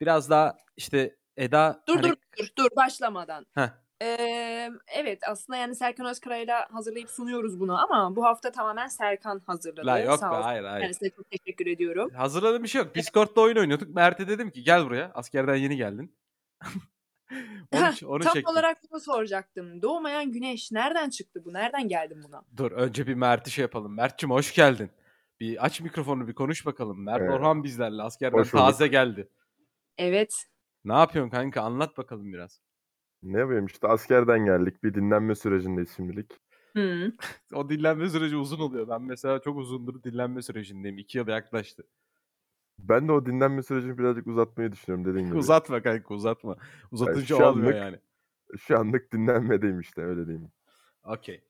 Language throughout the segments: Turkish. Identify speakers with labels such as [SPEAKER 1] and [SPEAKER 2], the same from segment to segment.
[SPEAKER 1] Biraz daha işte Eda
[SPEAKER 2] Dur
[SPEAKER 1] hani
[SPEAKER 2] dur dur dur başlamadan.
[SPEAKER 1] Heh.
[SPEAKER 2] Ee, evet aslında yani Serkan Özkara'yla hazırlayıp sunuyoruz bunu ama bu hafta tamamen Serkan hazırladı.
[SPEAKER 1] La yok
[SPEAKER 2] Sağ
[SPEAKER 1] be
[SPEAKER 2] olsun.
[SPEAKER 1] hayır hayır.
[SPEAKER 2] Kendisine çok teşekkür ediyorum.
[SPEAKER 1] Hazırladığım bir şey yok. Discord'da oyun oynuyorduk. Mert'e dedim ki gel buraya. Askerden yeni geldin. onu onu
[SPEAKER 2] tam
[SPEAKER 1] çektim.
[SPEAKER 2] olarak bunu soracaktım. Doğmayan güneş nereden çıktı bu? Nereden geldin buna?
[SPEAKER 1] Dur önce bir Mert'i şey yapalım. Mert'cim hoş geldin. Bir aç mikrofonu bir konuş bakalım. Mert
[SPEAKER 3] Evet.
[SPEAKER 1] Orhan bizlerle askerden
[SPEAKER 3] Hoş bulduk.
[SPEAKER 1] taze geldi.
[SPEAKER 2] Evet.
[SPEAKER 1] Ne yapıyorsun kanka? Anlat bakalım biraz.
[SPEAKER 3] Ne yapayım işte askerden geldik. Bir dinlenme sürecindeyiz şimdilik.
[SPEAKER 2] Hı.
[SPEAKER 1] O dinlenme süreci uzun oluyor. Ben mesela çok uzundur dinlenme sürecindeyim. İki yıl yaklaştı.
[SPEAKER 3] Ben de o dinlenme sürecini birazcık uzatmayı düşünüyorum dediğin gibi.
[SPEAKER 1] Uzatma kanka uzatma. Uzatınca
[SPEAKER 3] şu
[SPEAKER 1] olmuyor
[SPEAKER 3] anlık-
[SPEAKER 1] yani.
[SPEAKER 3] Şu anlık dinlenmedeyim işte öyle diyeyim.
[SPEAKER 1] Okey.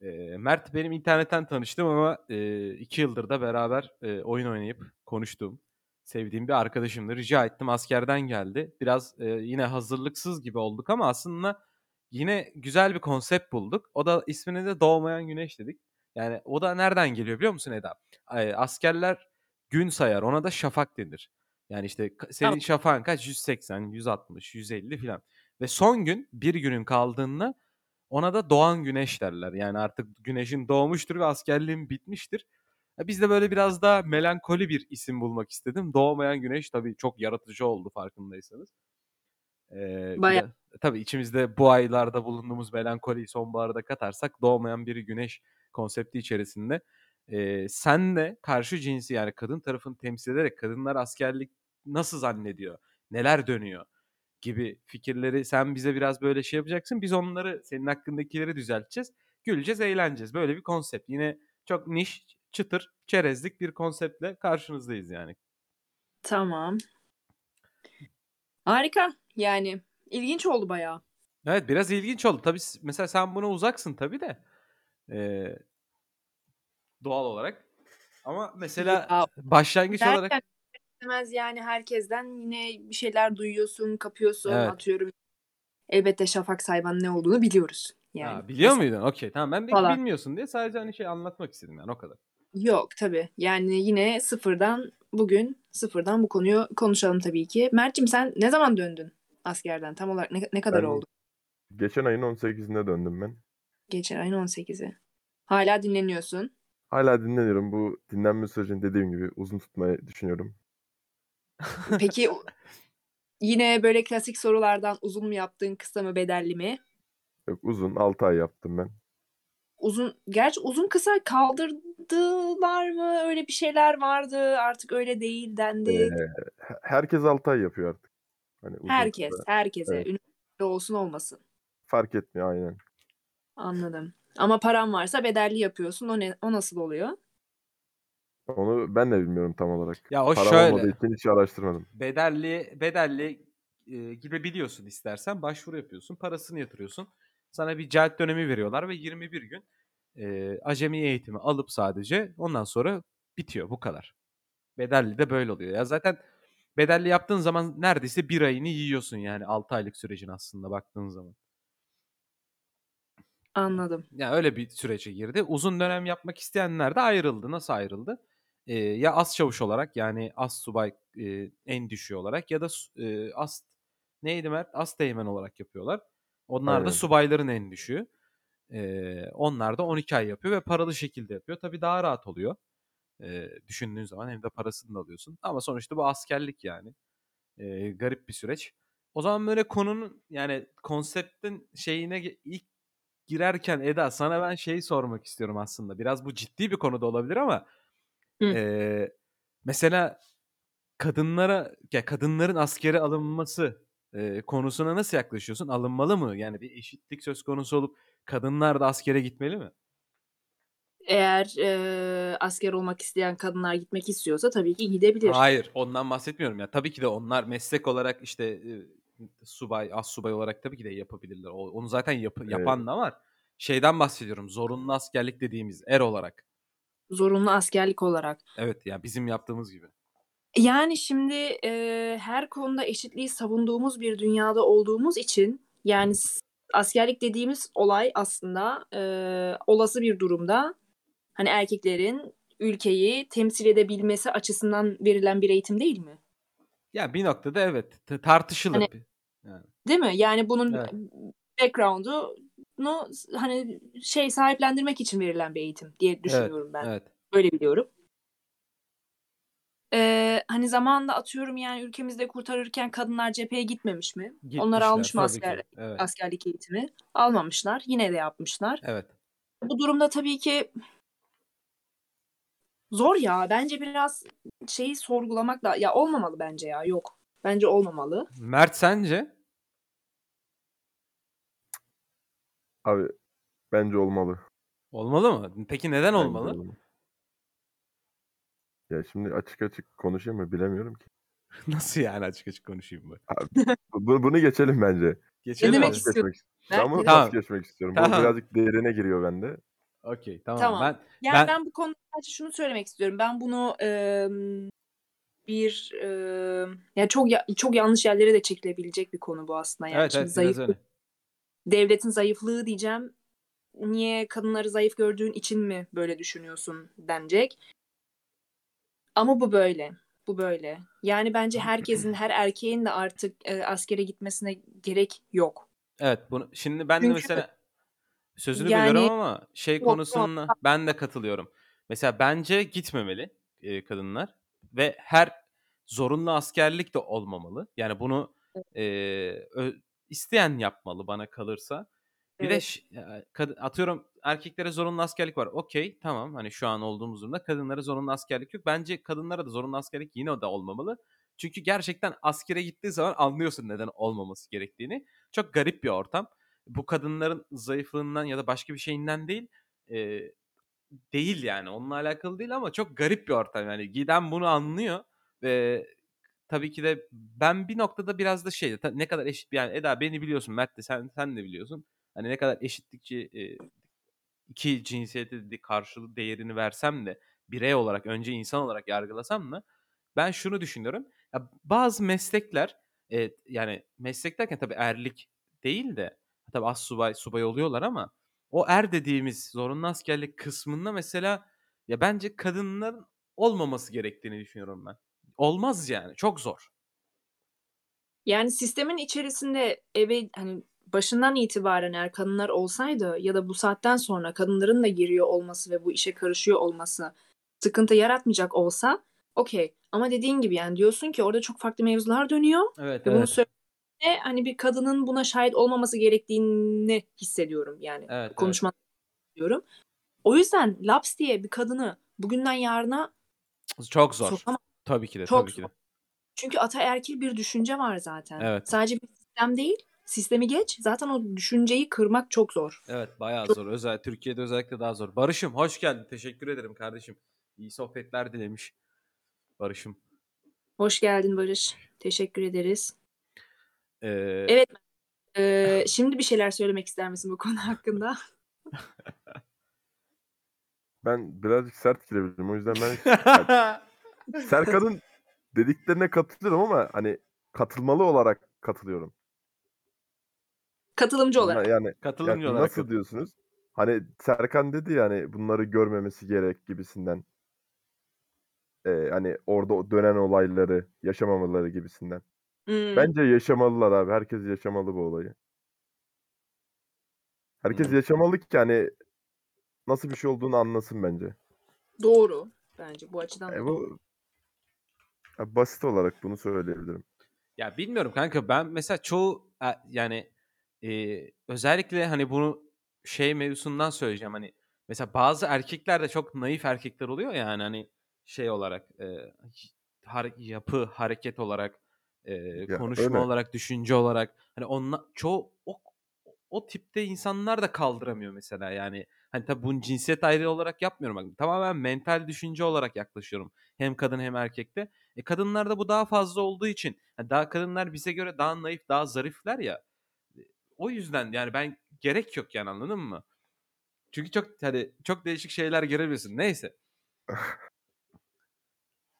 [SPEAKER 1] Ee, Mert benim internetten tanıştım ama e, iki yıldır da beraber e, oyun oynayıp konuştuğum, sevdiğim bir arkadaşımdı. Rica ettim askerden geldi. Biraz e, yine hazırlıksız gibi olduk ama aslında yine güzel bir konsept bulduk. O da ismini de Doğmayan Güneş dedik. Yani o da nereden geliyor biliyor musun Eda? Ay, askerler gün sayar. Ona da şafak denir. Yani işte senin
[SPEAKER 2] Tamam.
[SPEAKER 1] şafağın kaç? 180, 160, 150 falan. Ve son gün bir günün kaldığında ona da doğan güneş derler. Yani artık güneşin doğmuştur ve askerliğin bitmiştir. Biz de böyle biraz daha melankoli bir isim bulmak istedim. Doğmayan güneş tabii çok yaratıcı oldu farkındaysanız. Ee,
[SPEAKER 2] Bayağı.
[SPEAKER 1] de- tabii içimizde bu aylarda bulunduğumuz melankoliyi sonbaharda katarsak doğmayan bir güneş konsepti içerisinde ee, sen de karşı cinsi yani kadın tarafını temsil ederek kadınlar askerlik nasıl zannediyor, neler dönüyor gibi fikirleri sen bize biraz böyle şey yapacaksın. Biz onları senin hakkındakileri düzelteceğiz. Güleceğiz, eğleneceğiz. Böyle bir konsept. Yine çok niş, çıtır, çerezlik bir konseptle karşınızdayız yani.
[SPEAKER 2] Tamam. Harika. Yani ilginç oldu bayağı.
[SPEAKER 1] Evet biraz ilginç oldu. Tabii mesela sen buna uzaksın tabii de. Ee, doğal olarak. Ama mesela
[SPEAKER 2] Ya,
[SPEAKER 1] başlangıç olarak
[SPEAKER 2] Derken istemez yani herkesten yine bir şeyler duyuyorsun, kapıyorsun,
[SPEAKER 1] Evet.
[SPEAKER 2] atıyorum. Elbette Şafak Sayman'ın ne olduğunu biliyoruz. Yani.
[SPEAKER 1] Ha, biliyor
[SPEAKER 2] Mesela-
[SPEAKER 1] muydun? Okey tamam. Ben belki
[SPEAKER 2] Falan.
[SPEAKER 1] bilmiyorsun diye sadece hani şey anlatmak istedim yani o kadar.
[SPEAKER 2] Yok tabii. Yani yine sıfırdan bugün sıfırdan bu konuyu konuşalım tabii ki. Mert'cim sen ne zaman döndün askerden? Tam olarak ne, ne kadar
[SPEAKER 3] Ben-
[SPEAKER 2] oldu?
[SPEAKER 3] Geçen ayın 18'inde döndüm ben.
[SPEAKER 2] Geçen ayın 18'i. Hala dinleniyorsun.
[SPEAKER 3] Hala dinleniyorum. Bu dinlenme sürecini dediğim gibi uzun tutmayı düşünüyorum.
[SPEAKER 2] Peki o- yine böyle klasik sorulardan uzun mu yaptın, kısa mı, bedelli mi?
[SPEAKER 3] Yok uzun 6 ay yaptım ben.
[SPEAKER 2] Uzun, gerçi uzun kısa kaldırdılar mı? Öyle bir şeyler vardı. Artık öyle değil dendi.
[SPEAKER 3] Ee, he- herkes 6 ay yapıyor artık. Hani uzun
[SPEAKER 2] Herkes,
[SPEAKER 3] kısa.
[SPEAKER 2] herkese.
[SPEAKER 3] Evet.
[SPEAKER 2] Üniversite olsun olmasın.
[SPEAKER 3] Fark etmiyor aynen.
[SPEAKER 2] Anladım. Ama paran varsa bedelli yapıyorsun. O ne, o nasıl oluyor?
[SPEAKER 3] Onu ben de bilmiyorum tam olarak.
[SPEAKER 1] Ya o
[SPEAKER 3] Param
[SPEAKER 1] şöyle.
[SPEAKER 3] olmadığı için hiç araştırmadım.
[SPEAKER 1] bedelli bedelli e, gidebiliyorsun istersen başvuru yapıyorsun parasını yatırıyorsun sana bir celt dönemi veriyorlar ve 21 gün e, acemi eğitimi alıp sadece ondan sonra bitiyor bu kadar bedelli de böyle oluyor ya zaten bedelli yaptığın zaman neredeyse bir ayını yiyorsun yani 6 aylık sürecin aslında baktığın zaman
[SPEAKER 2] Anladım.
[SPEAKER 1] yani öyle bir sürece girdi uzun dönem yapmak isteyenler de ayrıldı nasıl ayrıldı E, ya as çavuş olarak yani as subay e, en düşüğü olarak ya da e, as neydi Mert? As teğmen olarak yapıyorlar. Onlar da
[SPEAKER 3] Aynen.
[SPEAKER 1] subayların en düşüğü. Ee, onlar da 12 ay yapıyor ve paralı şekilde yapıyor. Tabii daha rahat oluyor. Ee, düşündüğün zaman hem de parasını da alıyorsun. Ama sonuçta bu askerlik yani. Ee, garip bir süreç. O zaman böyle konunun yani konseptin şeyine ilk girerken Eda sana ben şeyi sormak istiyorum aslında. Biraz bu ciddi bir konu da olabilir ama
[SPEAKER 2] Hı.
[SPEAKER 1] ee, mesela kadınlara ya kadınların askere alınması e, konusuna nasıl yaklaşıyorsun? Alınmalı mı? Yani bir eşitlik söz konusu olup kadınlar da askere gitmeli mi?
[SPEAKER 2] Eğer e, asker olmak isteyen kadınlar gitmek istiyorsa tabii ki gidebilir.
[SPEAKER 1] Hayır, ondan bahsetmiyorum ya. Tabii ki de onlar meslek olarak işte e, subay, as subay olarak tabii ki de yapabilirler. O- Onu zaten yap- yapan da var. Şeyden bahsediyorum. Zorunlu askerlik dediğimiz er olarak.
[SPEAKER 2] Zorunlu askerlik olarak.
[SPEAKER 1] Evet ya bizim yaptığımız gibi.
[SPEAKER 2] Yani şimdi e, her konuda eşitliği savunduğumuz bir dünyada olduğumuz için yani s- askerlik dediğimiz olay aslında e, olası bir durumda hani erkeklerin ülkeyi temsil edebilmesi açısından verilen bir eğitim değil mi?
[SPEAKER 1] Ya bir noktada evet t- tartışılır.
[SPEAKER 2] Hani-
[SPEAKER 1] bir- Yani.
[SPEAKER 2] Değil mi? Yani bunun
[SPEAKER 1] Evet.
[SPEAKER 2] background'unu hani şey sahiplendirmek için verilen bir eğitim diye düşünüyorum ben.
[SPEAKER 1] Evet.
[SPEAKER 2] Böyle biliyorum. Ee, hani zamanında atıyorum yani ülkemizde kurtarırken kadınlar cepheye gitmemiş mi? Onlar
[SPEAKER 1] Gitmişler,
[SPEAKER 2] almış mı
[SPEAKER 1] tabii ki.
[SPEAKER 2] asker,
[SPEAKER 1] Evet.
[SPEAKER 2] askerlik eğitimi? Almamışlar. Yine de yapmışlar.
[SPEAKER 1] Evet.
[SPEAKER 2] Bu durumda tabii ki zor ya. Bence biraz şeyi sorgulamak da ya olmamalı bence ya. Yok. Bence olmamalı.
[SPEAKER 1] Mert sence?
[SPEAKER 3] Abi bence olmalı.
[SPEAKER 1] Olmalı mı? Peki neden
[SPEAKER 3] Bence
[SPEAKER 1] olmalı?
[SPEAKER 3] Ya şimdi açık açık konuşayım mı bilemiyorum ki.
[SPEAKER 1] Nasıl yani açık açık konuşayım ben?
[SPEAKER 3] Bu- bunu geçelim bence.
[SPEAKER 1] Geçelim
[SPEAKER 2] demek
[SPEAKER 1] mi?
[SPEAKER 3] Pas
[SPEAKER 2] istiyorsun?
[SPEAKER 3] geçmek,
[SPEAKER 2] Ben-
[SPEAKER 3] bunu
[SPEAKER 1] Tamam.
[SPEAKER 3] geçmek istiyorum.
[SPEAKER 1] Tamam.
[SPEAKER 3] Bu birazcık derine giriyor bende.
[SPEAKER 1] Okey tamam.
[SPEAKER 2] Tamam.
[SPEAKER 1] Ben
[SPEAKER 2] Yani
[SPEAKER 1] Ben-
[SPEAKER 2] ben, bu konuda sadece şunu söylemek istiyorum. Ben bunu eee, bir eee yani çok ya- çok yanlış yerlere de çekilebilecek bir konu bu aslında. Yani
[SPEAKER 1] evet
[SPEAKER 2] Şimdi
[SPEAKER 1] evet öyle.
[SPEAKER 2] devletin zayıflığı diyeceğim. Niye kadınları zayıf gördüğün için mi böyle düşünüyorsun denecek. Ama bu böyle. Bu böyle. Yani bence herkesin, her erkeğin de artık e, askere gitmesine gerek yok.
[SPEAKER 1] Evet bunu şimdi ben de
[SPEAKER 2] Çünkü-
[SPEAKER 1] mesela sözünü
[SPEAKER 2] Yani-
[SPEAKER 1] bölüyorum ama şey
[SPEAKER 2] Yok,
[SPEAKER 1] konusunda ben de katılıyorum. Mesela bence gitmemeli e, kadınlar ve her zorunlu askerlik de olmamalı. Yani bunu e, ö- isteyen yapmalı bana kalırsa. Bir de
[SPEAKER 2] Evet.
[SPEAKER 1] kad- atıyorum erkeklere zorunlu askerlik var. Okey tamam hani şu an olduğumuz durumda kadınlara zorunlu askerlik yok. Bence kadınlara da zorunlu askerlik yine de olmamalı. Çünkü gerçekten askere gittiği zaman anlıyorsun neden olmaması gerektiğini. Çok garip bir ortam. Bu kadınların zayıflığından ya da başka bir şeyinden değil. e, değil yani. Onunla alakalı değil ama çok garip bir ortam. Yani giden bunu anlıyor ve tabii ki de ben bir noktada biraz da şey ne kadar eşit yani Eda beni biliyorsun Mert de sen sen de biliyorsun. Hani ne kadar eşitlikçi e, iki cinsiyete de karşılığı değerini versem de birey olarak önce insan olarak yargılasam da ben şunu düşünüyorum. Ya bazı meslekler e, yani meslek derken tabii erlik değil de tabii az subay subay oluyorlar ama o er dediğimiz zorunlu askerlik kısmında mesela ya bence kadınların olmaması gerektiğini düşünüyorum ben. Olmaz yani. Çok zor.
[SPEAKER 2] Yani sistemin içerisinde eve hani başından itibaren eğer kadınlar olsaydı ya da bu saatten sonra kadınların da giriyor olması ve bu işe karışıyor olması sıkıntı yaratmayacak olsa okey. Ama dediğin gibi yani diyorsun ki orada çok farklı mevzular dönüyor
[SPEAKER 1] Evet
[SPEAKER 2] ve bunu
[SPEAKER 1] evet.
[SPEAKER 2] söylediğinde hani bir kadının buna şahit olmaması gerektiğini hissediyorum yani
[SPEAKER 1] Evet, evet.
[SPEAKER 2] konuşma diyorum. O yüzden laps diye bir kadını bugünden yarına
[SPEAKER 1] Çok zor.
[SPEAKER 2] sokamaz.
[SPEAKER 1] Tabii ki de
[SPEAKER 2] Çok
[SPEAKER 1] tabii ki de.
[SPEAKER 2] zor. Çünkü ataerkil bir düşünce var zaten.
[SPEAKER 1] Evet.
[SPEAKER 2] Sadece bir sistem değil. Sistemi geç. Zaten o düşünceyi kırmak çok zor.
[SPEAKER 1] Evet bayağı zor. Özel Türkiye'de özellikle daha zor. Barış'ım hoş geldin. Teşekkür ederim kardeşim. İyi sohbetler dilemiş. Barış'ım.
[SPEAKER 2] Hoş geldin Barış. Teşekkür ederiz.
[SPEAKER 1] Ee,
[SPEAKER 2] Evet. Ee, şimdi bir şeyler söylemek ister misin bu konu hakkında?
[SPEAKER 3] Ben birazcık sert girebilirim. O yüzden ben Serkan'ın dediklerine katılıyorum ama hani katılmalı olarak katılıyorum.
[SPEAKER 2] Katılımcı olarak.
[SPEAKER 3] Yani
[SPEAKER 1] Katılımcı
[SPEAKER 3] Ya
[SPEAKER 1] olarak.
[SPEAKER 3] nasıl diyorsunuz? Hani Serkan dedi yani bunları görmemesi gerek gibisinden. Ee, hani orada o dönen olayları yaşamamaları gibisinden.
[SPEAKER 2] Hmm,
[SPEAKER 3] Bence yaşamalılar abi. Herkes yaşamalı bu olayı. Herkes
[SPEAKER 1] Hmm.
[SPEAKER 3] yaşamalı ki hani nasıl bir şey olduğunu anlasın bence.
[SPEAKER 2] Doğru. Bence bu açıdan da
[SPEAKER 3] E,
[SPEAKER 2] doğru.
[SPEAKER 3] bu Ya basit olarak bunu söyleyebilirim.
[SPEAKER 1] Ya bilmiyorum kanka ben mesela çoğu e, yani e, özellikle hani bunu şey mevzusundan söyleyeceğim hani mesela bazı erkekler de çok naif erkekler oluyor yani hani şey olarak e, har- yapı hareket olarak e, konuşma
[SPEAKER 3] öyle.
[SPEAKER 1] olarak düşünce olarak hani onla, çoğu o, o tipte insanlar da kaldıramıyor mesela yani hani tabii bunu cinsiyet ayrı olarak yapmıyorum bak tamamen mental düşünce olarak yaklaşıyorum hem kadın hem erkekte e kadınlarda bu daha fazla olduğu için yani daha kadınlar bize göre daha naif, daha zarifler ya. O yüzden yani ben gerek yok yani anladın mı? Çünkü çok hani çok değişik şeyler görebilirsin. Neyse.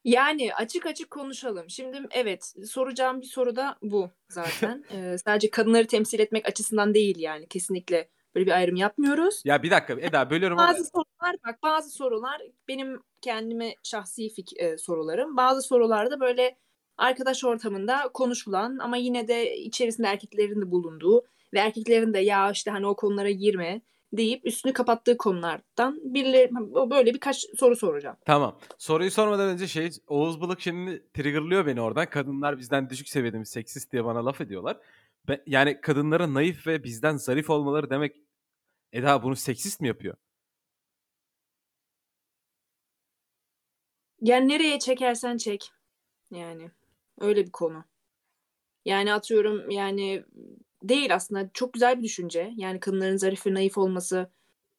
[SPEAKER 2] Yani açık açık konuşalım. Şimdi evet soracağım bir soru da bu zaten. Ee, sadece kadınları temsil etmek açısından değil yani. Kesinlikle böyle bir ayrım yapmıyoruz.
[SPEAKER 1] Ya bir dakika Eda bölüyorum ama
[SPEAKER 2] Bazı sorular bak bazı sorular benim kendime şahsi fik- e, sorularım. Bazı sorularda böyle arkadaş ortamında konuşulan ama yine de içerisinde erkeklerin de bulunduğu ve erkeklerin de ya işte hani o konulara girme deyip üstünü kapattığı konulardan birileri böyle birkaç soru soracağım.
[SPEAKER 1] Tamam. Soruyu sormadan önce şey Oğuz Balık şimdi triggerlıyor beni oradan. Kadınlar bizden düşük seviyede mi seksist diye bana laf ediyorlar. Ben, yani kadınların naif ve bizden zarif olmaları demek Eda bunu seksist mi yapıyor?
[SPEAKER 2] Yani nereye çekersen çek. Yani öyle bir konu. Yani atıyorum yani değil aslında çok güzel bir düşünce. Yani kadınların zarif ve naif olması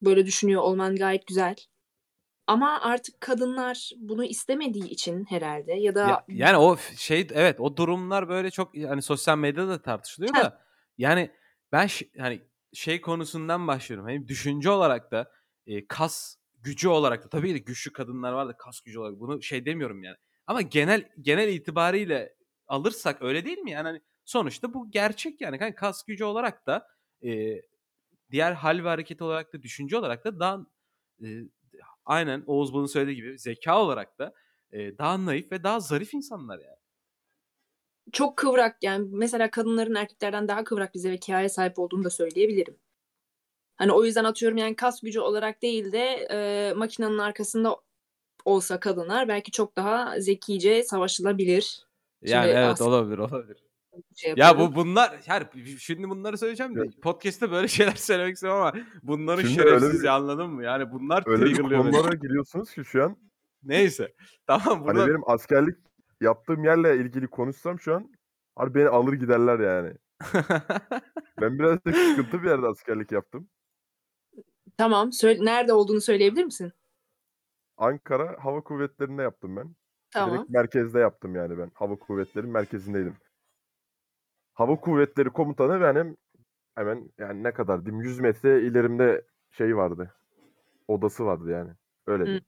[SPEAKER 2] böyle düşünüyor olman gayet güzel. Ama artık kadınlar bunu istemediği için herhalde ya da
[SPEAKER 1] Ya, yani o şey evet o durumlar böyle çok yani sosyal medyada da tartışılıyor
[SPEAKER 2] Ha.
[SPEAKER 1] da yani ben hani şey konusundan başlıyorum. Hani düşünce olarak da e, kas gücü olarak da tabii ki güçlü kadınlar var da kas gücü olarak bunu şey demiyorum yani. Ama genel genel itibariyle alırsak öyle değil mi? Yani hani sonuçta bu gerçek yani. Hani kas gücü olarak da e, diğer hal ve hareket olarak da düşünce olarak da daha e, aynen Oğuz Bal'ın söylediği gibi zeka olarak da e, daha naif ve daha zarif insanlar yani.
[SPEAKER 2] çok kıvrak yani mesela kadınların erkeklerden daha kıvrak bir zekaya sahip olduğunu da söyleyebilirim. Hani o yüzden atıyorum yani kas gücü olarak değil de e, makinenin arkasında olsa kadınlar belki çok daha zekice savaşılabilir.
[SPEAKER 1] Yani
[SPEAKER 2] Şimdi
[SPEAKER 1] evet
[SPEAKER 2] aslında-
[SPEAKER 1] olabilir olabilir.
[SPEAKER 2] Şey
[SPEAKER 1] Ya bu bunlar her şimdi bunları söyleyeceğim de
[SPEAKER 3] Evet.
[SPEAKER 1] podcast'te böyle şeyler söylemek istemem ama bunların
[SPEAKER 3] Şimdi öyle
[SPEAKER 1] şerefsiz
[SPEAKER 3] bir-
[SPEAKER 1] anladın mı? Yani bunlar
[SPEAKER 3] Öyle
[SPEAKER 1] triggerlıyor beni.
[SPEAKER 3] konulara giriyorsunuz ki şu an.
[SPEAKER 1] Neyse. Tamam burada
[SPEAKER 3] Hani benim askerlik yaptığım yerle ilgili konuşsam şu an harbi beni alır giderler yani. Ben birazcık sıkıntı bir yerde askerlik yaptım.
[SPEAKER 2] Tamam. Söyle, nerede olduğunu söyleyebilir misin?
[SPEAKER 3] Ankara Hava Kuvvetleri'nde yaptım ben.
[SPEAKER 2] Tamam.
[SPEAKER 3] Direkt merkezde yaptım yani ben. Hava Kuvvetleri'nin merkezindeydim. Hava Kuvvetleri komutanı benim hemen yani ne kadar diyeyim 100 metre ilerimde şey vardı. Odası vardı yani. Öyle
[SPEAKER 2] Hı.
[SPEAKER 3] diyeyim.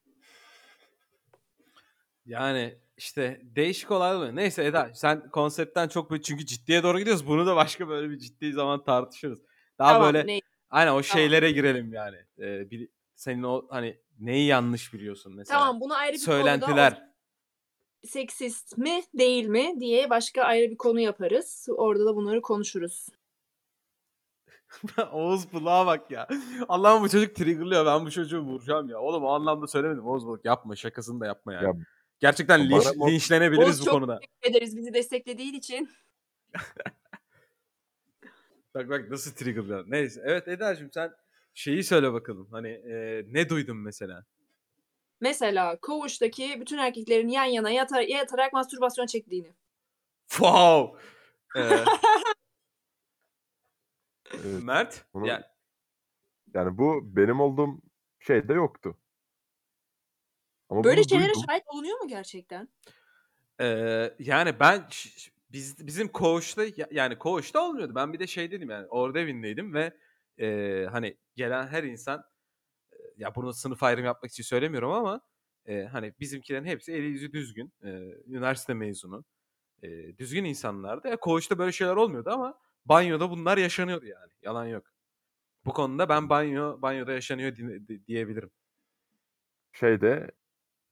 [SPEAKER 1] yani işte değişik olaylar. Neyse Eda sen konseptten çok böyle çünkü ciddiye doğru gidiyoruz. Bunu da başka böyle bir ciddi zaman tartışırız. Daha
[SPEAKER 2] Tamam.
[SPEAKER 1] böyle
[SPEAKER 2] ne-
[SPEAKER 1] aynen o şeylere girelim yani. Ee, bir, senin o hani neyi yanlış biliyorsun mesela.
[SPEAKER 2] Tamam bunu ayrı bir konuda
[SPEAKER 1] Söylentiler.
[SPEAKER 2] o seksist mi değil mi diye başka ayrı bir konu yaparız. Orada da bunları konuşuruz.
[SPEAKER 1] Oğuz Bulak'a bak ya. Allah'ım bu çocuk triggerlıyor. Ben bu çocuğu vuracağım ya. Oğlum o anlamda söylemedim. Oğuz Bulak yapma. Şakasını da yapma yani.
[SPEAKER 3] Ya,
[SPEAKER 1] Gerçekten linç,
[SPEAKER 3] bu-
[SPEAKER 1] linçlenebiliriz
[SPEAKER 2] Oğuz
[SPEAKER 1] bu
[SPEAKER 2] çok
[SPEAKER 1] konuda.
[SPEAKER 2] teşekkür ederiz bizi desteklediğin için.
[SPEAKER 1] Bak bak nasıl triggerlıyor. Neyse. Evet Eda'cığım sen şeyi söyle bakalım. Hani e, ne duydun mesela?
[SPEAKER 2] Mesela koğuştaki bütün erkeklerin yan yana yatar, yatarak mastürbasyon çektiğini.
[SPEAKER 1] Wow. Ee,
[SPEAKER 3] evet.
[SPEAKER 1] Mert.
[SPEAKER 3] Bunu-
[SPEAKER 1] Yani,
[SPEAKER 3] Yani bu benim olduğum şeyde yoktu. Ama
[SPEAKER 2] Böyle
[SPEAKER 3] bunu
[SPEAKER 2] şeylere
[SPEAKER 3] duydum.
[SPEAKER 2] şahit olunuyor mu gerçekten?
[SPEAKER 1] e, yani ben ş- ş- biz bizim koğuşta ya- yani koğuşta olmuyordu. Ben bir de şey dedim yani orada evindeydim ve e, hani gelen her insan ya bunu sınıf ayrımı yapmak için söylemiyorum ama e, hani bizimkilerin hepsi eli yüzü düzgün, e, üniversite mezunu, e, düzgün insanlardı. E, koğuşta böyle şeyler olmuyordu ama banyoda bunlar yaşanıyordu yani. Yalan yok. Bu konuda ben banyo banyoda yaşanıyor di- di- diyebilirim.
[SPEAKER 3] Şeyde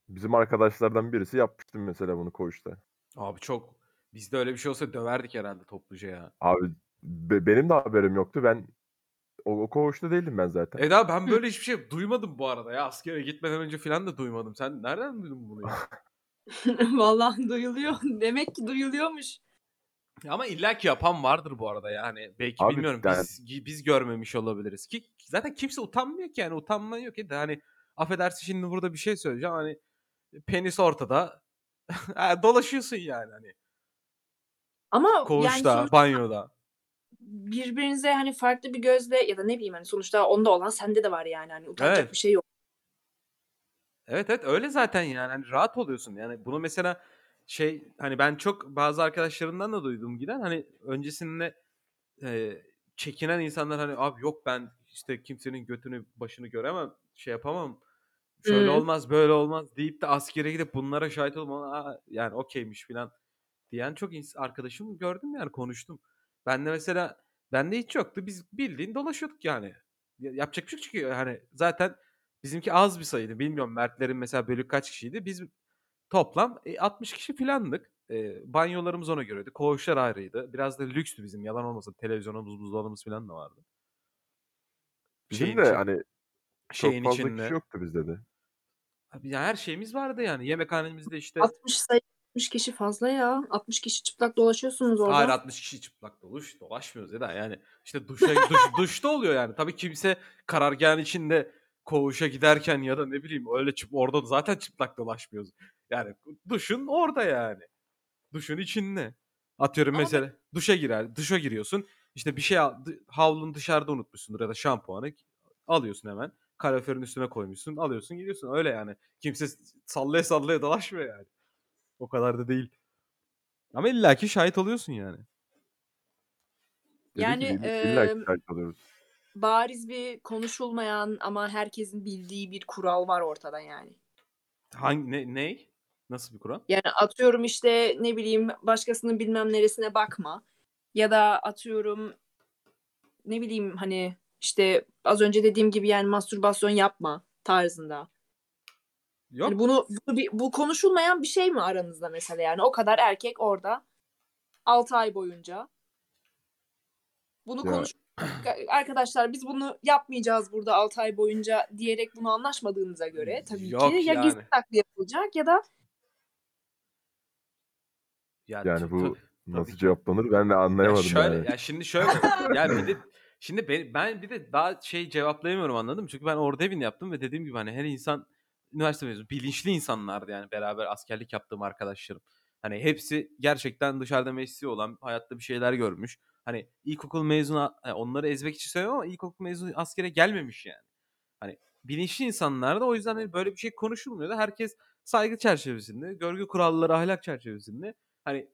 [SPEAKER 3] bizim arkadaşlardan birisi yapmıştı mesela bunu koğuşta.
[SPEAKER 1] Abi çok bizde öyle bir şey olsa döverdik herhalde topluca ya.
[SPEAKER 3] Abi be- benim de haberim yoktu. Ben o, o koğuşta değildim ben zaten.
[SPEAKER 1] Eda ben böyle hiçbir şey duymadım bu arada ya. Askere gitmeden önce falan da duymadım. Sen nereden duydun bunu ya?
[SPEAKER 2] Vallahi duyuluyor. Demek ki duyuluyormuş.
[SPEAKER 1] Ya Ama illaki yapan vardır bu arada yani. Belki
[SPEAKER 3] Abi,
[SPEAKER 1] bilmiyorum
[SPEAKER 3] yani-
[SPEAKER 1] biz biz görmemiş olabiliriz ki zaten kimse utanmıyor ki yani utanma yok ki de hani affedersin şimdi burada bir şey söyleyeceğim hani penis ortada Ha, dolaşıyorsun yani hani
[SPEAKER 2] Ama yani
[SPEAKER 1] koğuşta,
[SPEAKER 2] sonuçta
[SPEAKER 1] banyoda.
[SPEAKER 2] Birbirinize hani farklı bir gözle ya da ne bileyim hani sonuçta onda olan sende de var yani hani utanacak
[SPEAKER 1] Evet.
[SPEAKER 2] bir şey yok.
[SPEAKER 1] Evet evet öyle zaten yani hani rahat oluyorsun yani bunu mesela şey hani ben çok bazı arkadaşlarımdan da duydum giden hani öncesinde e, çekinen insanlar hani abi yok ben işte kimsenin götünü başını göremem şey yapamam şöyle
[SPEAKER 2] Hmm.
[SPEAKER 1] olmaz böyle olmaz deyip de askere gidip bunlara şahit olmam Aa, yani okeymiş filan diyen çok ins- arkadaşım gördüm yani konuştum. Ben de mesela bende hiç yoktu biz bildiğin dolaşıyorduk yani. Ya- Yapacak bir şey çünkü hani zaten bizimki az bir sayıydı bilmiyorum Mertlerin mesela bölük kaç kişiydi biz toplam e, 60 kişi filandık. Eee, banyolarımız ona göreydi. Koğuşlar ayrıydı. Biraz da lükstü bizim yalan olmasın. Televizyonumuz, buzdolabımız falan da vardı.
[SPEAKER 3] Bizim
[SPEAKER 1] Şeyin
[SPEAKER 3] de
[SPEAKER 1] için
[SPEAKER 3] hani çok
[SPEAKER 1] şeyin
[SPEAKER 3] fazla kişi
[SPEAKER 1] içinde
[SPEAKER 3] yoktu bizde de.
[SPEAKER 1] Abi ya her şeyimiz vardı yani. Yemekhanemizde işte
[SPEAKER 2] 60 sayı 60 kişi fazla ya. 60 kişi çıplak dolaşıyorsunuz
[SPEAKER 1] Hayır
[SPEAKER 2] orada.
[SPEAKER 1] 60 kişi çıplak doluş dolaşmıyoruz ya da yani işte duşa duş, duşta oluyor yani. Tabii kimse karargahın içinde koğuşa giderken ya da ne bileyim öyle çıp orada zaten çıplak dolaşmıyoruz. Yani duşun orada yani. Duşun içinde. Atıyorum
[SPEAKER 2] Ama
[SPEAKER 1] mesela duşa girer, duşa giriyorsun. İşte bir şey al, dı- havlunu dışarıda unutmuşsundur ya da şampuanı alıyorsun hemen. Kaloriferin üstüne koymuşsun, alıyorsun, gidiyorsun. Öyle yani. Kimse sallaya sallaya dolaşmıyor yani. O kadar da değil. Ama illaki şahit oluyorsun yani.
[SPEAKER 3] Dedik
[SPEAKER 2] Yani
[SPEAKER 3] ki illa ki
[SPEAKER 2] eee,
[SPEAKER 3] şahit oluyoruz.
[SPEAKER 2] bariz bir konuşulmayan ama herkesin bildiği bir kural var ortada yani.
[SPEAKER 1] Hangi ne ney? Nasıl bir kural?
[SPEAKER 2] Yani atıyorum işte ne bileyim başkasının bilmem neresine bakma. Ya da atıyorum ne bileyim hani işte az önce dediğim gibi yani mastürbasyon yapma tarzında.
[SPEAKER 1] Yok.
[SPEAKER 2] bunu bu, bu konuşulmayan bir şey mi aranızda mesela yani o kadar erkek orada 6 ay boyunca. Bunu
[SPEAKER 3] Ya
[SPEAKER 2] konuş arkadaşlar biz bunu yapmayacağız burada 6 ay boyunca diyerek bunu anlaşmadığınıza göre tabii ki
[SPEAKER 1] Yok
[SPEAKER 2] ya gizli
[SPEAKER 1] yani.
[SPEAKER 2] saklı yapılacak ya da
[SPEAKER 1] Ya
[SPEAKER 3] yani
[SPEAKER 1] t-
[SPEAKER 3] bu
[SPEAKER 1] tabii,
[SPEAKER 3] nasıl
[SPEAKER 1] tabii ki.
[SPEAKER 3] cevaplanır ben de
[SPEAKER 1] Ya
[SPEAKER 3] anlayamadım
[SPEAKER 1] şöyle
[SPEAKER 3] yani.
[SPEAKER 1] ya şimdi şöyle ya bir de şimdi ben, ben bir de daha şey cevaplayamıyorum anladın mı? Çünkü ben orada evini yaptım ve dediğim gibi hani her insan üniversite mezunu bilinçli insanlardı yani beraber askerlik yaptığım arkadaşlarım. Hani hepsi gerçekten dışarıda mesleği olan, hayatta bir şeyler görmüş. Hani ilkokul mezunu yani onları ezmek için söylüyorum ama ilkokul mezunu askere gelmemiş yani. Hani bilinçli insanlardı o yüzden hani böyle bir şey konuşulmuyordu. Herkes saygı çerçevesinde, görgü kuralları, ahlak çerçevesinde hani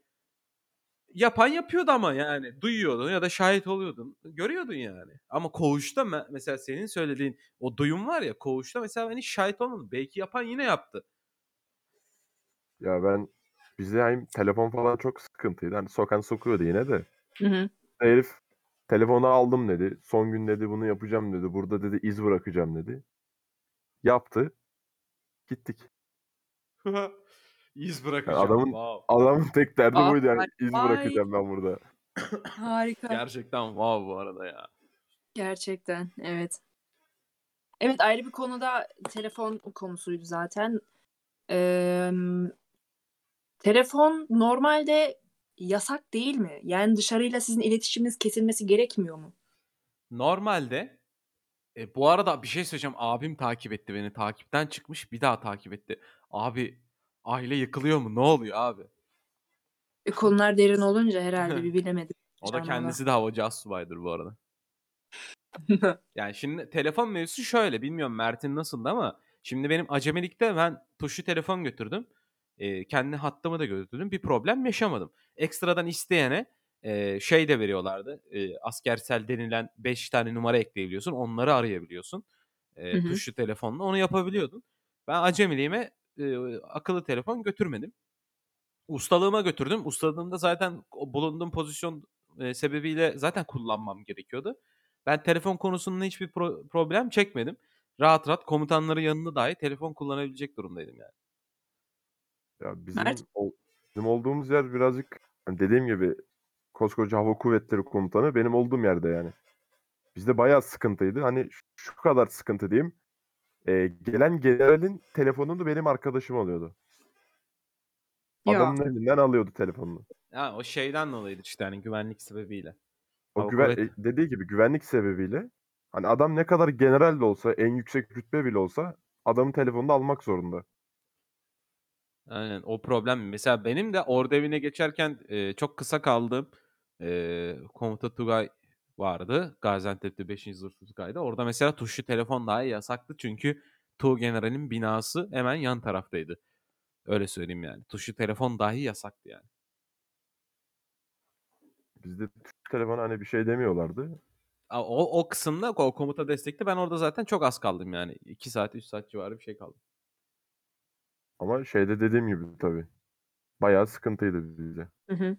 [SPEAKER 1] Yapan yapıyordu ama yani. Duyuyordun ya da şahit oluyordun. Görüyordun yani. Ama koğuşta me- mesela senin söylediğin o duyum var ya koğuşta mesela ben hiç şahit olmadım. Belki yapan yine yaptı.
[SPEAKER 3] Ya ben bizde hani telefon falan çok sıkıntıydı. Hani sokan sokuyordu yine de.
[SPEAKER 2] Hı hı.
[SPEAKER 3] Herif telefonu aldım dedi. Son gün dedi bunu yapacağım dedi. Burada dedi iz bırakacağım dedi. Yaptı. Gittik.
[SPEAKER 1] İz
[SPEAKER 3] Yani
[SPEAKER 1] bırakacağım.
[SPEAKER 3] adamın
[SPEAKER 1] Wow.
[SPEAKER 3] adamın tek derdi
[SPEAKER 2] Vay
[SPEAKER 3] buydu yani iz
[SPEAKER 2] vay
[SPEAKER 3] bırakacağım ben burada.
[SPEAKER 2] harika.
[SPEAKER 1] Gerçekten wow bu arada ya.
[SPEAKER 2] Gerçekten evet. Evet ayrı bir konuda telefon konusuydu zaten. Eee, telefon normalde yasak değil mi? Yani dışarıyla sizin iletişiminiz kesilmesi gerekmiyor mu?
[SPEAKER 1] Normalde e, bu arada bir şey söyleyeceğim. Abim takip etti beni. Takipten çıkmış bir daha takip etti. Abi aile yıkılıyor mu? Ne oluyor abi?
[SPEAKER 2] E, konular derin olunca herhalde bir bilemedim.
[SPEAKER 1] o da kendisi de havacı astsubaydır bu arada. Yani şimdi telefon mevzusu şöyle. Bilmiyorum Mert'in nasıldı ama şimdi benim acemilikte ben tuşlu telefon götürdüm. Eee, kendi hattımı da götürdüm. Bir problem yaşamadım. Ekstradan isteyene eee, şey de veriyorlardı. Eee, askersel denilen 5 tane numara ekleyebiliyorsun. Onları arayabiliyorsun.
[SPEAKER 2] Hı hı.
[SPEAKER 1] tuşlu telefonla onu yapabiliyordun. Ben acemiliğime eee, akıllı telefon götürmedim. Ustalığıma götürdüm. Ustalığımda zaten bulunduğum pozisyon eee, sebebiyle zaten kullanmam gerekiyordu. Ben telefon konusunda hiçbir pro- problem çekmedim. Rahat rahat komutanların yanında dahi telefon kullanabilecek durumdaydım yani.
[SPEAKER 3] Ya
[SPEAKER 2] Mert?
[SPEAKER 3] bizim ol- bizim olduğumuz yer birazcık hani dediğim gibi koskoca hava kuvvetleri komutanı benim olduğum yerde yani. Bizde bayağı sıkıntıydı. Hani şu kadar sıkıntı diyeyim. Ee, gelen generalin telefonunu benim arkadaşım alıyordu.
[SPEAKER 2] Ya
[SPEAKER 3] Adamın elinden alıyordu telefonunu.
[SPEAKER 1] Ha, o şeyden dolayıdır işte hani güvenlik sebebiyle.
[SPEAKER 3] O
[SPEAKER 1] Hava
[SPEAKER 3] güven
[SPEAKER 1] kuvvet
[SPEAKER 3] e, dediği gibi güvenlik sebebiyle hani adam ne kadar general de olsa, en yüksek rütbe bile olsa adamın telefonunu almak zorunda.
[SPEAKER 1] Aynen o problem. Mesela benim de ordu evine geçerken e, çok kısa kaldığım e, komuta Tugay vardı. Gaziantep'te 5. Zırh Tugay'da. Orada mesela tuşlu telefon dahi yasaktı. Çünkü Tuğ General'in binası hemen yan taraftaydı. Öyle söyleyeyim yani. Tuşlu telefon dahi yasaktı yani.
[SPEAKER 3] Bizde telefona hani bir şey demiyorlardı.
[SPEAKER 1] O, o kısımda o komuta destekli ben orada zaten çok az kaldım yani. 2 saat 3 saat civarı bir şey kaldım.
[SPEAKER 3] Ama şeyde dediğim gibi tabii. Bayağı sıkıntıydı bize.
[SPEAKER 2] Hı hı.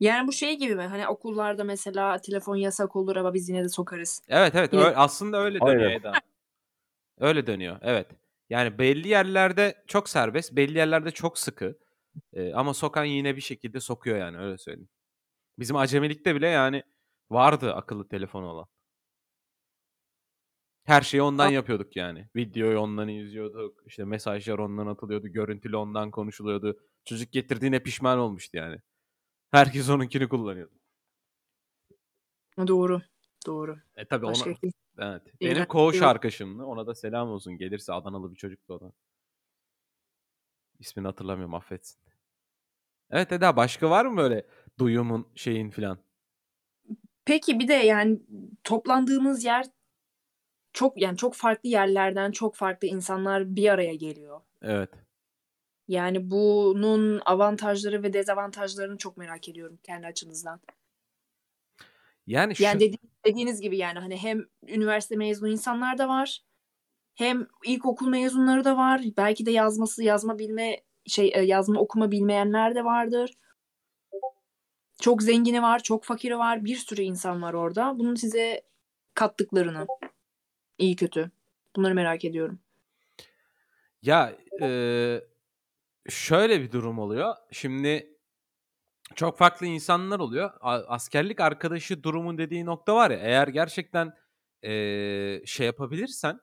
[SPEAKER 2] Yani bu şey gibi mi? Hani okullarda mesela telefon yasak olur ama biz yine de sokarız.
[SPEAKER 1] Evet evet
[SPEAKER 2] Yine
[SPEAKER 1] öyle, aslında öyle dönüyor
[SPEAKER 3] Aynen.
[SPEAKER 1] Eda. Öyle dönüyor evet. Yani belli yerlerde çok serbest, belli yerlerde çok sıkı. Eee, ama sokan yine bir şekilde sokuyor yani öyle söyleyeyim. Bizim acemilikte bile yani vardı akıllı telefonu olan. Her şeyi ondan
[SPEAKER 2] A
[SPEAKER 1] yapıyorduk yani. Videoyu ondan izliyorduk, işte mesajlar ondan atılıyordu, görüntülü ondan konuşuluyordu. Çocuk getirdiğine pişman olmuştu yani. Herkes onunkini kullanıyordu.
[SPEAKER 2] Doğru, doğru.
[SPEAKER 1] E, tabii ona
[SPEAKER 2] Başka kim
[SPEAKER 1] Evet. Benim
[SPEAKER 2] İğrenç
[SPEAKER 1] koğuş
[SPEAKER 2] yok.
[SPEAKER 1] arkadaşımdı. Ona da selam olsun. Gelirse Adanalı bir çocuktu o da. İsmini hatırlamıyorum affetsin. Evet Eda başka var mı böyle duyumun şeyin filan?
[SPEAKER 2] Peki bir de yani toplandığımız yer çok yani çok farklı yerlerden çok farklı insanlar bir araya geliyor.
[SPEAKER 1] Evet.
[SPEAKER 2] Yani bunun avantajları ve dezavantajlarını çok merak ediyorum kendi açınızdan.
[SPEAKER 1] Yani şu
[SPEAKER 2] Yani dedi dediğiniz gibi yani hani hem üniversite mezunu insanlar da var. Hem ilkokul mezunları da var. Belki de yazması, yazma bilme şey eee, yazma okuma bilmeyenler de vardır. Çok zengini var, çok fakiri var. Bir sürü insan var orada. Bunun size kattıklarını, iyi kötü. Bunları merak ediyorum.
[SPEAKER 1] Ya, eee, şöyle bir durum oluyor. Şimdi çok farklı insanlar oluyor. Askerlik arkadaşı durumu dediği nokta var ya, eğer gerçekten, eee, şey yapabilirsen,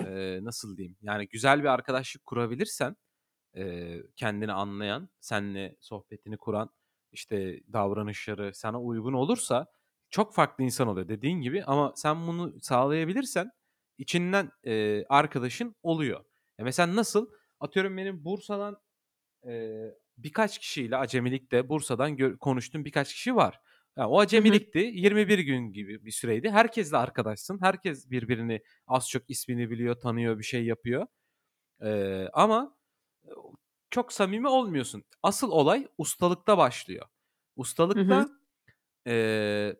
[SPEAKER 1] eee, nasıl diyeyim, yani güzel bir arkadaşlık kurabilirsen, eee, kendini anlayan, seninle sohbetini kuran, işte davranışları sana uygun olursa çok farklı insan oluyor dediğin gibi ama sen bunu sağlayabilirsen içinden, eee, arkadaşın oluyor. Ya, mesela nasıl? Atıyorum benim Bursa'dan, birkaç kişiyle acemilikte Bursa'dan gö konuştuğum birkaç kişi var. Ya, o
[SPEAKER 2] Hı hı.
[SPEAKER 1] acemilikti. 21 gün gibi bir süreydi. Herkesle arkadaşsın. Herkes birbirini az çok ismini biliyor, tanıyor, bir şey yapıyor. Eee, ama çok samimi olmuyorsun. Asıl olay ustalıkta başlıyor.
[SPEAKER 2] Hı hı.
[SPEAKER 1] Ustalıkta, eee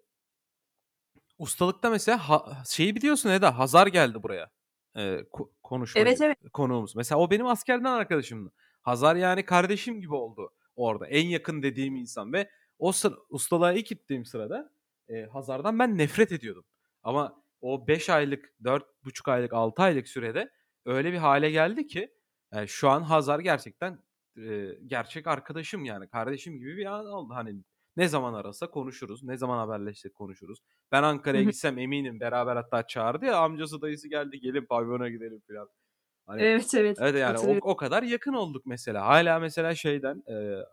[SPEAKER 1] ustalıkta mesela ha şeyi biliyorsun Eda, Hazar geldi buraya, eee, ko konuşmacı,
[SPEAKER 2] Evet, evet.
[SPEAKER 1] konuğumuz. Mesela o benim askerden arkadaşımdı. Hazar yani kardeşim gibi oldu orada. En yakın dediğim insan ve o sıra ustalığa ilk gittiğim sırada, eee, Hazar'dan ben nefret ediyordum. Ama o 5 aylık, 4,5 aylık, 6 aylık sürede öyle bir hâle geldi ki, yani şu an Hazar gerçekten, eee, gerçek arkadaşım yani kardeşim gibi bir an oldu. Hani ne zaman arasa konuşuruz, ne zaman haberleşsek konuşuruz. Ben Ankara'ya gitsem eminim beraber hatta çağırdı ya amcası dayısı geldi gelin pavyona gidelim filan. Hani
[SPEAKER 2] Evet, evet.
[SPEAKER 1] evet yani o o kadar yakın olduk mesela. Hâlâ mesela şeyden, eee,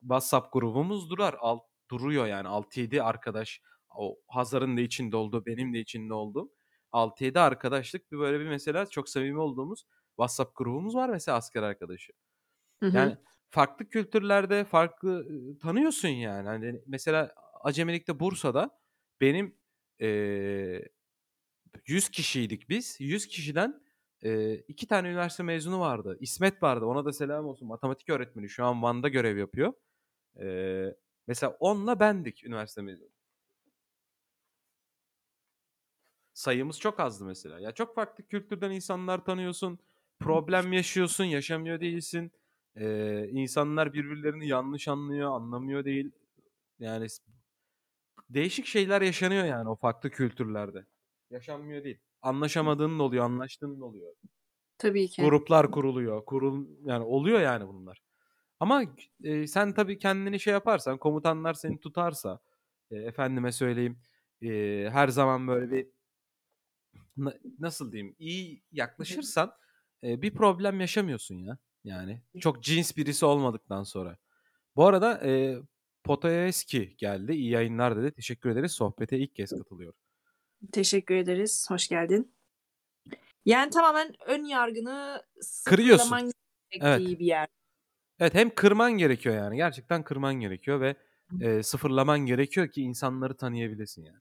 [SPEAKER 1] WhatsApp grubumuz durar. Alt duruyor yani 6-7 arkadaş. O Hazar'ın da içinde olduğu, benim de içinde olduğum 6-7 arkadaşlık bir böyle bir mesela çok samimi olduğumuz WhatsApp grubumuz var mesela asker arkadaşı.
[SPEAKER 2] Hı hı.
[SPEAKER 1] Yani farklı kültürlerde farklı, ııı, tanıyorsun yani. Hani mesela acemilikte Bursa'da benim, eee, 100 kişiydik biz. 100 kişiden, eee, 2 tane üniversite mezunu vardı. İsmet vardı, ona da selam olsun. Matematik öğretmeni, şu an Van'da görev yapıyor. Eee, mesela onunla bendik üniversite mezunu. Sayımız çok azdı mesela. Ya çok farklı kültürden insanlar tanıyorsun. Problem yaşıyorsun, yaşamıyor değilsin. Eee, insanlar birbirlerini yanlış anlıyor, anlamıyor değil. Yani değişik şeyler yaşanıyor yani o farklı kültürlerde. Yaşanmıyor değil. Anlaşamadığın da oluyor, anlaştığın da oluyor.
[SPEAKER 2] Tabii ki.
[SPEAKER 1] Gruplar kuruluyor. Kurul yani oluyor yani bunlar. Ama eee, sen tabii kendini şey yaparsan, komutanlar seni tutarsa, eee, efendime söyleyeyim, eee, her zaman böyle bir na nasıl diyeyim, iyi yaklaşırsan, eee, bir problem yaşamıyorsun ya, yani. Çok cins birisi olmadıktan sonra. Bu arada, eee, Potoyevski geldi. İyi yayınlar dedi. Teşekkür ederiz. Sohbete ilk kez katılıyor.
[SPEAKER 2] Teşekkür ederiz. Hoş geldin. Yani tamamen ön yargını
[SPEAKER 1] Kırıyorsun. Evet.
[SPEAKER 2] bir yer.
[SPEAKER 1] Evet, hem kırman gerekiyor yani. Gerçekten kırman gerekiyor ve, eee, sıfırlaman gerekiyor ki insanları tanıyabilesin yani.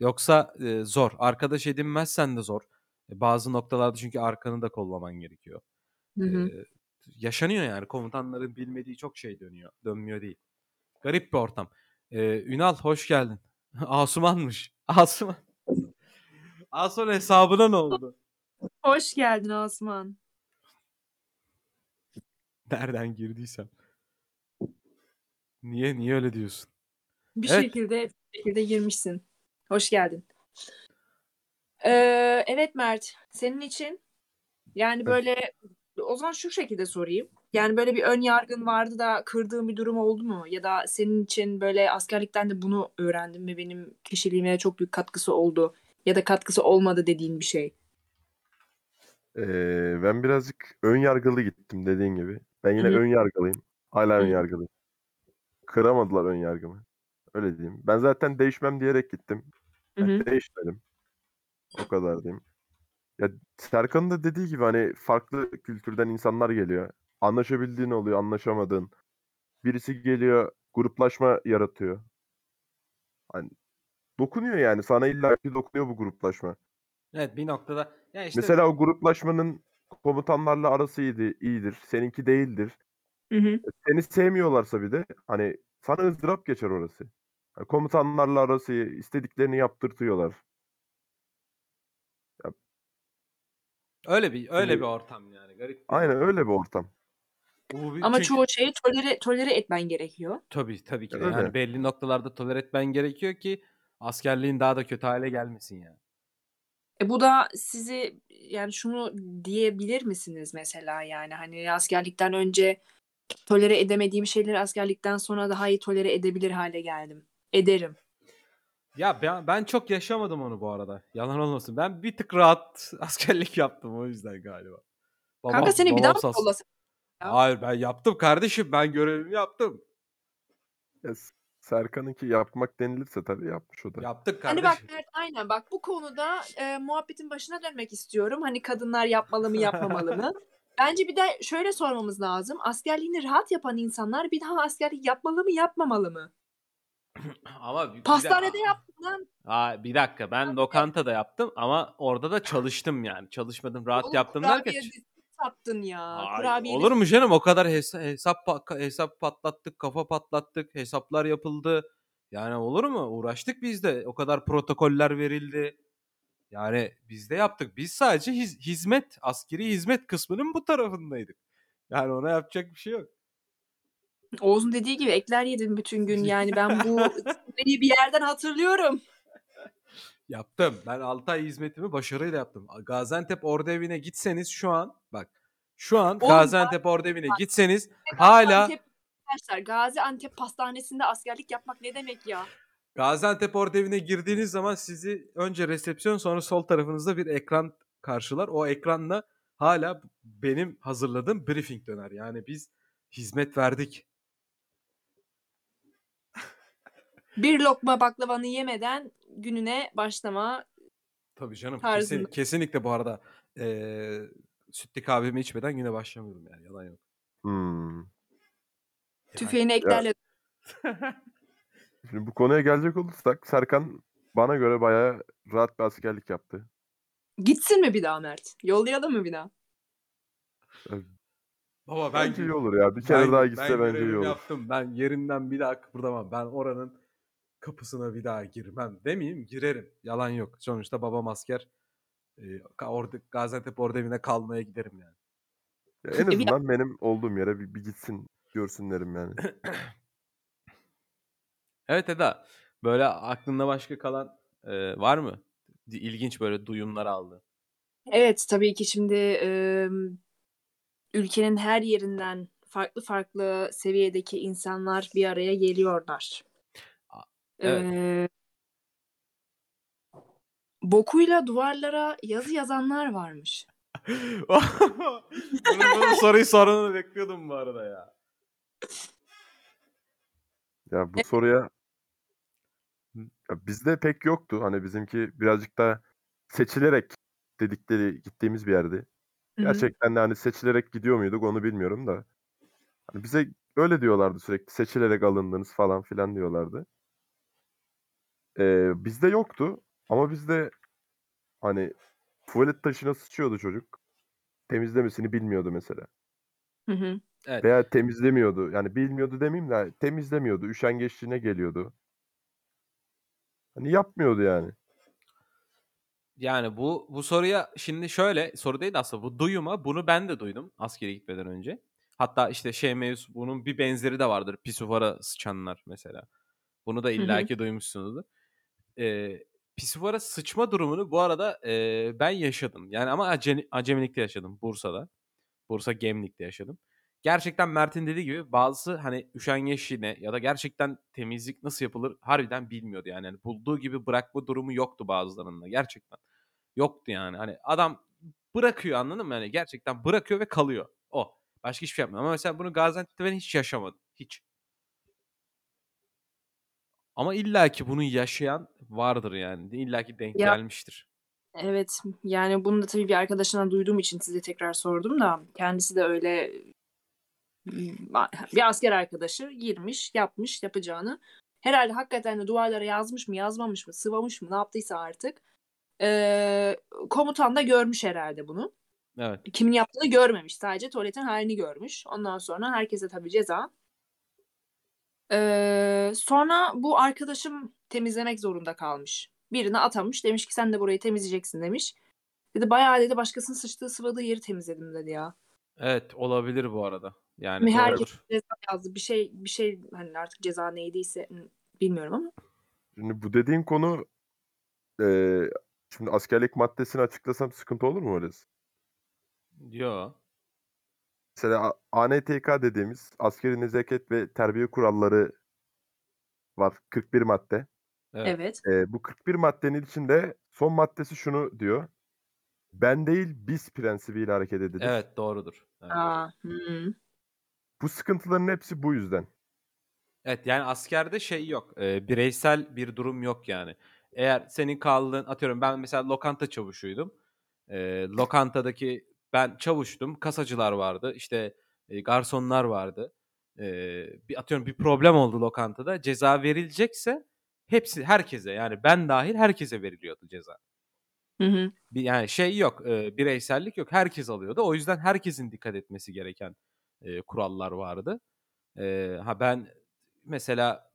[SPEAKER 1] Yoksa, eee, zor. Arkadaş edinmezsen de zor. E, bazı noktalarda çünkü arkanı da kollaman gerekiyor.
[SPEAKER 2] Hı hı.
[SPEAKER 1] Eee, yaşanıyor yani. Komutanların bilmediği çok şey dönüyor. Dönmüyor değil. Garip bir ortam. Eee, Ünal hoş geldin. Asuman'mış. Asuman. Asuman hesabına ne oldu?
[SPEAKER 2] Hoş geldin Asuman.
[SPEAKER 1] Nereden girdiysem. Niye niye öyle diyorsun?
[SPEAKER 2] Bir
[SPEAKER 1] Evet.
[SPEAKER 2] şekilde bir şekilde girmişsin. Hoş geldin. Eee, evet Mert, senin için yani
[SPEAKER 3] Evet.
[SPEAKER 2] böyle o zaman şu şekilde sorayım. Yani böyle bir ön yargın vardı da kırdığın bir durum oldu mu? Ya da senin için böyle askerlikten de bunu öğrendim ve benim kişiliğime çok büyük katkısı oldu. Ya da katkısı olmadı dediğin bir şey.
[SPEAKER 3] Ee, ben birazcık ön yargılı gittim dediğin gibi. Ben yine
[SPEAKER 2] Hı hı.
[SPEAKER 3] ön yargılıyım. Hala
[SPEAKER 2] Hı
[SPEAKER 3] ön yargılıyım. Kıramadılar ön yargımı. Öyle diyeyim. Ben zaten değişmem diyerek gittim. Yani değişmedim. O kadar diyeyim. Ya Serkan'ın da dediği gibi hani farklı kültürden insanlar geliyor. Anlaşabildiğin oluyor, anlaşamadığın. Birisi geliyor, gruplaşma yaratıyor. Hani dokunuyor yani. Sana illaki dokunuyor bu gruplaşma.
[SPEAKER 1] Evet bir noktada ya işte
[SPEAKER 3] Mesela o gruplaşmanın komutanlarla arası iyiydi, iyidir. Seninki değildir.
[SPEAKER 2] Hı hı.
[SPEAKER 3] Seni sevmiyorlarsa bir de hani sana ızdırap geçer orası. Yani komutanlarla arası iyi, istediklerini yaptırtıyorlar.
[SPEAKER 1] öyle bir öyle
[SPEAKER 3] Şimdi-
[SPEAKER 1] bir ortam yani garip. bir
[SPEAKER 3] Aynen
[SPEAKER 1] ortam.
[SPEAKER 3] öyle bir ortam.
[SPEAKER 1] Bir-
[SPEAKER 2] Ama
[SPEAKER 1] çünkü-
[SPEAKER 2] çoğu şeyi tolere, tolere etmen gerekiyor.
[SPEAKER 1] Tabii tabii ki de. Yani belli noktalarda tolere etmen gerekiyor ki askerliğin daha da kötü hale gelmesin yani.
[SPEAKER 2] E bu da sizi yani şunu diyebilir misiniz mesela yani hani askerlikten önce tolere edemediğim şeyleri askerlikten sonra daha iyi tolere edebilir hale geldim. Ederim.
[SPEAKER 1] Ya ben, ben çok yaşamadım onu bu arada. Yalan olmasın. Ben bir tık rahat askerlik yaptım o yüzden galiba. Babam,
[SPEAKER 2] Kanka seni bir daha mı ya?
[SPEAKER 1] Hayır ben yaptım kardeşim. Ben görevimi yaptım.
[SPEAKER 3] Ya S- Serkan'ınki yapmak denilirse tabii yapmış o da.
[SPEAKER 1] Yaptık
[SPEAKER 2] Hani
[SPEAKER 1] kardeşim.
[SPEAKER 2] bak Mert aynen bak bu konuda e, muhabbetin başına dönmek istiyorum. Hani kadınlar yapmalı mı yapmamalı mı? Bence bir de şöyle sormamız lazım. Askerliğini rahat yapan insanlar bir daha askerlik yapmalı mı yapmamalı mı?
[SPEAKER 1] Ama bir, bir
[SPEAKER 2] Pastanede
[SPEAKER 1] de-
[SPEAKER 2] yaptın lan.
[SPEAKER 1] Aa, bir dakika ben lokantada yaptım ama orada da çalıştım yani. Çalışmadım rahat
[SPEAKER 2] Oğlum,
[SPEAKER 1] yaptım derken.
[SPEAKER 2] kurabiye sattın ya.
[SPEAKER 1] Ay,
[SPEAKER 2] Kurabiye
[SPEAKER 1] olur mu canım o kadar hesa- hesap hesap patlattık, kafa patlattık, hesaplar yapıldı. Yani olur mu? Uğraştık biz de. O kadar protokoller verildi. Yani biz de yaptık. Biz sadece hiz- hizmet, askeri hizmet kısmının bu tarafındaydık. Yani ona yapacak bir şey yok.
[SPEAKER 2] Oğuz'un dediği gibi ekler yedim bütün gün. Yani ben bu bir yerden hatırlıyorum.
[SPEAKER 1] Yaptım. Ben 6 ay hizmetimi başarıyla yaptım. Gaziantep Orduevi'ne gitseniz şu an bak şu an
[SPEAKER 2] Oğlum,
[SPEAKER 1] Gaziantep Orduevi'ne gitseniz hala
[SPEAKER 2] arkadaşlar Gaziantep Pastanesi'nde askerlik yapmak ne demek ya?
[SPEAKER 1] Gaziantep Orduevi'ne girdiğiniz zaman sizi önce resepsiyon sonra sol tarafınızda bir ekran karşılar. O ekranla hala benim hazırladığım briefing döner. Yani biz hizmet verdik.
[SPEAKER 2] Bir lokma baklavanı yemeden gününe başlama.
[SPEAKER 1] Tabii canım.
[SPEAKER 2] Tarzında.
[SPEAKER 1] Kesin, kesinlikle bu arada eee sütlü kahvemi içmeden güne başlamıyorum yani. Yalan yok.
[SPEAKER 3] Hmm.
[SPEAKER 1] Yani-
[SPEAKER 2] Tüfeğini eklerle.
[SPEAKER 3] Şimdi bu konuya gelecek olursak Serkan bana göre bayağı rahat bir askerlik yaptı.
[SPEAKER 2] Gitsin mi bir daha Mert? Yollayalım mı bir daha?
[SPEAKER 1] Baba ben
[SPEAKER 3] Bence iyi olur ya. Bir kere
[SPEAKER 1] ben-
[SPEAKER 3] daha
[SPEAKER 1] ben
[SPEAKER 3] gitse bence iyi
[SPEAKER 1] görevimi
[SPEAKER 3] olur.
[SPEAKER 1] yaptım. Ben yerinden bir daha kıpırdamam. Ben oranın kapısına bir daha girmem. Demeyeyim girerim. Yalan yok. Sonuçta babam asker. Ee, orada Gaziantep Orduevi'ne kalmaya giderim yani.
[SPEAKER 3] Ya en
[SPEAKER 2] E
[SPEAKER 3] azından benim olduğum yere bir, bir gitsin görsünlerim yani.
[SPEAKER 1] Evet Eda. Böyle aklında başka kalan e, var mı? İlginç böyle duyumlar aldı.
[SPEAKER 2] Evet tabii ki şimdi e, ülkenin her yerinden farklı farklı seviyedeki insanlar bir araya geliyorlar.
[SPEAKER 1] Evet.
[SPEAKER 2] E, bokuyla duvarlara yazı yazanlar varmış.
[SPEAKER 1] bunun, bunun soruyu sorunu bekliyordum bu arada ya.
[SPEAKER 3] Ya bu soruya ya bizde pek yoktu. Hani bizimki birazcık da seçilerek dedikleri gittiğimiz bir yerdi.
[SPEAKER 2] Hı hı.
[SPEAKER 3] Gerçekten de hani seçilerek gidiyor muyduk onu bilmiyorum da. Hani bize öyle diyorlardı sürekli. Seçilerek alındınız falan filan diyorlardı. Ee, bizde yoktu. Ama bizde hani tuvalet taşına sıçıyordu çocuk. Temizlemesini bilmiyordu mesela.
[SPEAKER 2] Hı hı.
[SPEAKER 1] Evet.
[SPEAKER 3] Veya temizlemiyordu. Yani bilmiyordu demeyeyim de temizlemiyordu. Üşengeçliğine geliyordu. Hani yapmıyordu yani.
[SPEAKER 1] Yani bu bu soruya şimdi şöyle soru değil aslında bu duyuma bunu ben de duydum askere gitmeden önce. Hatta işte şey mevzu bunun bir benzeri de vardır. Pisuvara sıçanlar mesela. Bunu da
[SPEAKER 2] hı.
[SPEAKER 1] illaki duymuşsunuzdur. Ee, pisuvara sıçma durumunu bu arada e, ben yaşadım. Yani ama acemi, acemilikte yaşadım Bursa'da. Bursa Gemlik'te yaşadım. gerçekten Mert'in dediği gibi bazısı hani üşengeçliğine ya da gerçekten temizlik nasıl yapılır harbiden bilmiyordu yani. Hani bulduğu gibi bırakma durumu yoktu bazılarında gerçekten. Yoktu yani. Hani adam bırakıyor anladın mı? Yani gerçekten bırakıyor ve kalıyor. O. Başka hiçbir şey yapmıyor. Ama mesela bunu Gaziantep'te ben hiç yaşamadım. Hiç. Ama illaki bunu yaşayan vardır yani. İllaki denk
[SPEAKER 2] Ya
[SPEAKER 1] gelmiştir.
[SPEAKER 2] Evet, yani bunu da tabii bir arkadaşından duyduğum için size tekrar sordum da kendisi de öyle bir asker arkadaşı girmiş, yapmış yapacağını. Herhalde hakikaten de duvarlara yazmış mı, yazmamış mı, sıvamış mı, ne yaptıysa artık. Ee, komutan da görmüş herhalde bunu.
[SPEAKER 1] Evet.
[SPEAKER 2] Kimin yaptığını görmemiş. Sadece tuvaletin halini görmüş. Ondan sonra herkese tabii ceza. Ee, sonra bu arkadaşım temizlemek zorunda kalmış. Birine atamış. Demiş ki sen de burayı temizleyeceksin demiş. Dedi bayağı dedi başkasının sıçtığı sıvadığı yeri temizledim dedi ya.
[SPEAKER 1] Evet olabilir bu arada. Yani
[SPEAKER 2] herkes
[SPEAKER 1] doğrudur.
[SPEAKER 2] ceza yazdı. Bir şey bir şey hani artık ceza neydiyse bilmiyorum ama.
[SPEAKER 3] Şimdi bu dediğin konu eee, şimdi askerlik maddesini açıklasam sıkıntı olur mu öyle?
[SPEAKER 1] Yo.
[SPEAKER 3] Mesela ANTK dediğimiz askeri nezaket ve terbiye kuralları var. 41 madde.
[SPEAKER 1] Evet.
[SPEAKER 2] Evet.
[SPEAKER 3] Eee, bu 41 maddenin içinde son maddesi şunu diyor. Ben değil biz prensibiyle hareket edilir.
[SPEAKER 1] Evet doğrudur. Evet.
[SPEAKER 2] Aa, hmm.
[SPEAKER 3] Bu sıkıntıların hepsi bu yüzden.
[SPEAKER 1] Evet yani askerde şey yok. e, bireysel bir durum yok yani. Eğer senin kaldığın atıyorum ben mesela lokanta çavuşuydum. E, lokantadaki ben çavuştum. Kasacılar vardı. işte e, garsonlar vardı. E, bir atıyorum bir problem oldu lokantada. Ceza verilecekse hepsi herkese yani ben dahil herkese veriliyordu ceza.
[SPEAKER 2] Hı hı.
[SPEAKER 1] Bir yani şey yok. e, bireysellik yok. Herkes alıyordu. O yüzden herkesin dikkat etmesi gereken e, kurallar vardı. E, ha ben mesela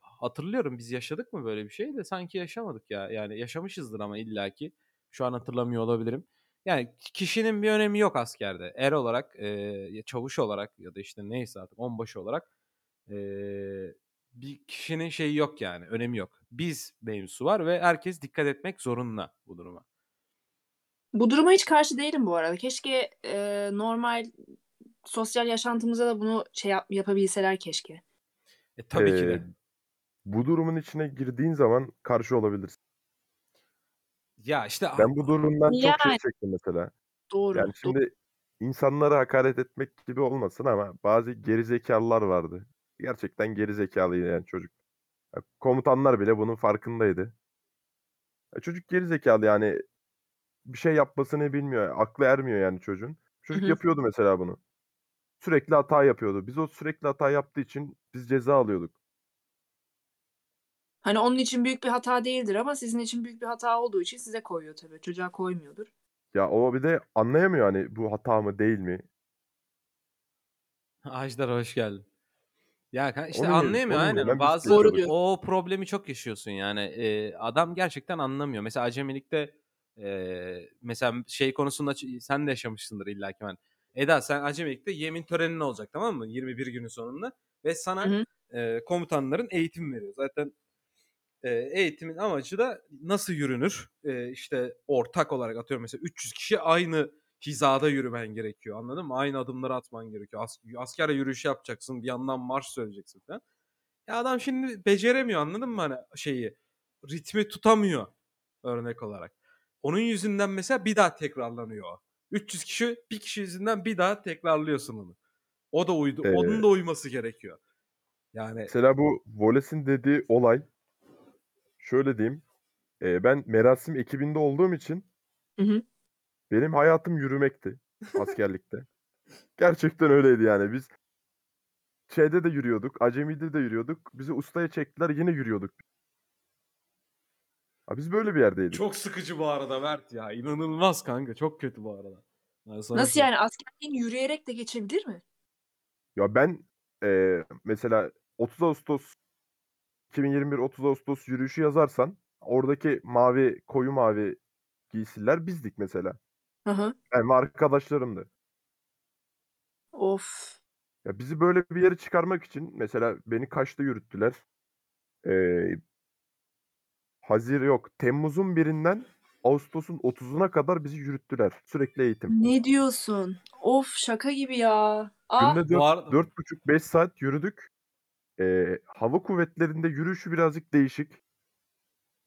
[SPEAKER 1] hatırlıyorum biz yaşadık mı böyle bir şey de sanki yaşamadık ya. Yani yaşamışızdır ama illaki. Şu an hatırlamıyor olabilirim. Yani kişinin bir önemi yok askerde. Er olarak, e, çavuş olarak ya da işte neyse artık onbaşı olarak e, bir kişinin şeyi yok yani. Önemi yok. Biz mevzusu var ve herkes dikkat etmek zorunda bu duruma.
[SPEAKER 2] Bu duruma hiç karşı değilim bu arada. Keşke e, normal sosyal yaşantımıza da bunu şey yap- yapabilseler keşke.
[SPEAKER 1] E tabii ki
[SPEAKER 3] Eee,
[SPEAKER 1] de.
[SPEAKER 3] bu durumun içine girdiğin zaman karşı olabilirsin.
[SPEAKER 1] Ya işte
[SPEAKER 3] Ben bu durumdan çok şey
[SPEAKER 2] Yani.
[SPEAKER 3] çektim mesela.
[SPEAKER 2] Doğru.
[SPEAKER 3] Yani
[SPEAKER 2] doğru.
[SPEAKER 3] şimdi insanlara hakaret etmek gibi olmasın ama bazı gerizekalılar vardı. Gerçekten gerizekalıydı yani çocuk. Ya komutanlar bile bunun farkındaydı. Ya çocuk gerizekalı yani bir şey yapmasını bilmiyor. Aklı ermiyor yani çocuğun. Çocuk
[SPEAKER 2] hı.
[SPEAKER 3] yapıyordu mesela bunu. Sürekli hata yapıyordu. Biz o sürekli hata yaptığı için biz ceza alıyorduk.
[SPEAKER 2] Hani onun için büyük bir hata değildir ama sizin için büyük bir hata olduğu için size koyuyor tabii. Çocuğa koymuyordur.
[SPEAKER 3] Ya o bir de anlayamıyor hani bu hata mı değil mi?
[SPEAKER 1] Ajdar hoş geldin. Ya işte
[SPEAKER 3] yerine-
[SPEAKER 1] anlayamıyor
[SPEAKER 3] onun
[SPEAKER 1] aynen. Bazı
[SPEAKER 2] Doğru diyorsun.
[SPEAKER 1] o problemi çok yaşıyorsun yani. Ee, adam gerçekten anlamıyor. Mesela acemilikte e, mesela şey konusunda ç- sen de yaşamışsındır illa ki ben. Eda sen acemilikte yemin törenin olacak tamam mı? 21 günün sonunda ve sana
[SPEAKER 2] Hı hı.
[SPEAKER 1] e, komutanların eğitim veriyor. Zaten e, eğitimin amacı da nasıl yürünür? E, işte ortak olarak atıyorum mesela 300 kişi aynı hizada yürümen gerekiyor. Anladın mı? Aynı adımları atman gerekiyor. As asker yürüyüşü yapacaksın. Bir yandan marş söyleyeceksin falan. Ya adam şimdi beceremiyor anladın mı hani şeyi? Ritmi tutamıyor örnek olarak. Onun yüzünden mesela bir daha tekrarlanıyor o. 300 kişi bir kişi yüzünden bir daha tekrarlıyorsun onu. O da uydu.
[SPEAKER 3] Ee,
[SPEAKER 1] onun da uyması gerekiyor. Yani
[SPEAKER 3] Mesela bu Wallace'in dediği olay şöyle diyeyim. e, ben merasim ekibinde olduğum için
[SPEAKER 2] Hı hı.
[SPEAKER 3] benim hayatım yürümekti askerlikte. Gerçekten öyleydi yani. Biz şeyde de yürüyorduk, acemide de yürüyorduk. Bizi ustaya çektiler yine yürüyorduk. Ha, biz böyle bir yerdeydik.
[SPEAKER 1] Çok sıkıcı bu arada Mert ya. İnanılmaz kanka. Çok kötü bu arada. Ben sana
[SPEAKER 2] Nasıl
[SPEAKER 1] söyleyeyim.
[SPEAKER 2] yani askerliğin yürüyerek de geçebilir mi?
[SPEAKER 3] Ya ben e, mesela 30 Ağustos 2021 30 Ağustos yürüyüşü yazarsan oradaki mavi koyu mavi giysiler bizdik mesela.
[SPEAKER 2] Hı hı.
[SPEAKER 3] Yani arkadaşlarımdı.
[SPEAKER 2] Of.
[SPEAKER 3] Ya bizi böyle bir yere çıkarmak için mesela beni kaçta yürüttüler? Ee, Hazir yok. Temmuz'un birinden Ağustos'un 30'una kadar bizi yürüttüler. Sürekli eğitim.
[SPEAKER 2] Ne diyorsun? Of şaka gibi ya. Ah,
[SPEAKER 3] Günde
[SPEAKER 1] Bu
[SPEAKER 3] 4
[SPEAKER 1] arada
[SPEAKER 3] 4,5-5 saat yürüdük. Eee, hava kuvvetlerinde yürüyüşü birazcık değişik.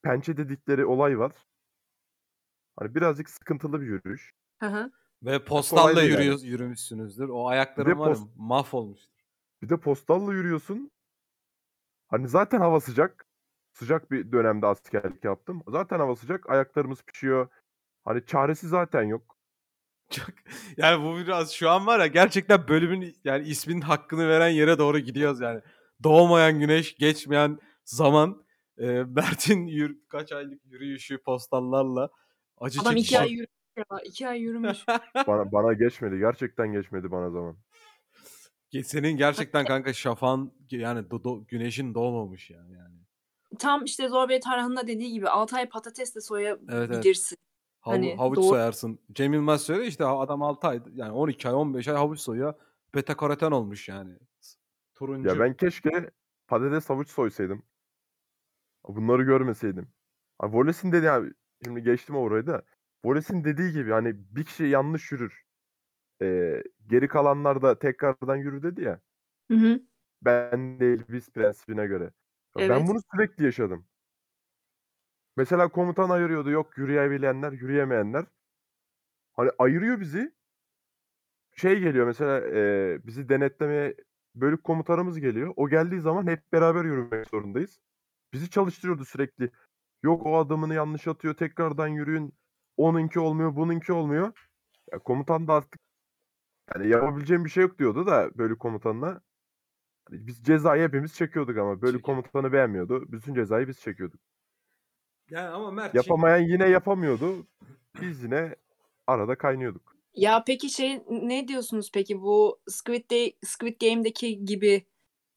[SPEAKER 3] Pençe dedikleri olay var. Hani birazcık sıkıntılı bir yürüyüş.
[SPEAKER 2] Hı hı.
[SPEAKER 1] ve
[SPEAKER 3] kolay
[SPEAKER 1] postalla
[SPEAKER 3] değil yani.
[SPEAKER 1] yürüyor yürümüşsünüzdür. O
[SPEAKER 3] Bir
[SPEAKER 1] ayakların
[SPEAKER 3] de
[SPEAKER 1] var ya
[SPEAKER 3] post
[SPEAKER 1] mahvolmuştur.
[SPEAKER 3] bir de postalla yürüyorsun. Hani zaten hava sıcak. Sıcak bir dönemde askerlik yaptım. Zaten hava sıcak. Ayaklarımız pişiyor. Hani çaresi zaten yok.
[SPEAKER 1] Çok yani bu biraz şu an var ya gerçekten bölümün yani isminin hakkını veren yere doğru gidiyoruz yani. Doğmayan güneş, geçmeyen zaman, eee, Mert'in yür kaç aylık yürüyüşü postallarla acı
[SPEAKER 2] Adam 2
[SPEAKER 1] çekişi.
[SPEAKER 2] ay yürümüş ya. 2 ay yürümüş.
[SPEAKER 3] Bana bana geçmedi. Gerçekten geçmedi bana zaman.
[SPEAKER 1] Ge senin gerçekten kanka şafağın yani do do güneşin doğmamış yani yani.
[SPEAKER 2] Tam işte Zorbey Tarhan'ın da dediği gibi 6 ay patates de
[SPEAKER 1] Evet, evet.
[SPEAKER 2] soyabilirsin.
[SPEAKER 1] Havu
[SPEAKER 2] Hani
[SPEAKER 1] havuç
[SPEAKER 2] doğru.
[SPEAKER 1] soyarsın. Cem Yılmaz söylüyor işte adam 6 ay yani 12 ay 15 ay havuç soyuyor. Beta karoten olmuş yani. Turuncu.
[SPEAKER 3] Ya ben keşke patates havuç soysaydım. Bunları görmeseydim. Ha, Wallace'in dediği abi şimdi geçtim orayı da. Wallace'in dediği gibi hani bir kişi yanlış yürür. Eee, geri kalanlar da tekrardan yürür dedi ya.
[SPEAKER 2] Hı hı.
[SPEAKER 3] Ben değil biz prensibine göre. Ya Ben
[SPEAKER 2] Evet.
[SPEAKER 3] bunu sürekli yaşadım. Mesela komutan ayırıyordu. Yok yürüyebilenler, yürüyemeyenler. Hani ayırıyor bizi. Şey geliyor mesela eee, bizi denetlemeye bölük komutanımız geliyor. O geldiği zaman hep beraber yürümek zorundayız. Bizi çalıştırıyordu sürekli. Yok o adımını yanlış atıyor. Tekrardan yürüyün. Onunki olmuyor, bununki olmuyor. Ya komutan da artık yani yapabileceğim bir şey yok diyordu da bölük komutanına. Hani biz cezayı hepimiz çekiyorduk ama bölük
[SPEAKER 1] Çekiyor.
[SPEAKER 3] komutanı beğenmiyordu. Bütün cezayı biz çekiyorduk.
[SPEAKER 1] Yani ama Mert
[SPEAKER 3] Yapamayan yine yapamıyordu. Biz yine arada kaynıyorduk.
[SPEAKER 2] Ya peki şey ne diyorsunuz peki bu Squid Day, Squid Game'deki gibi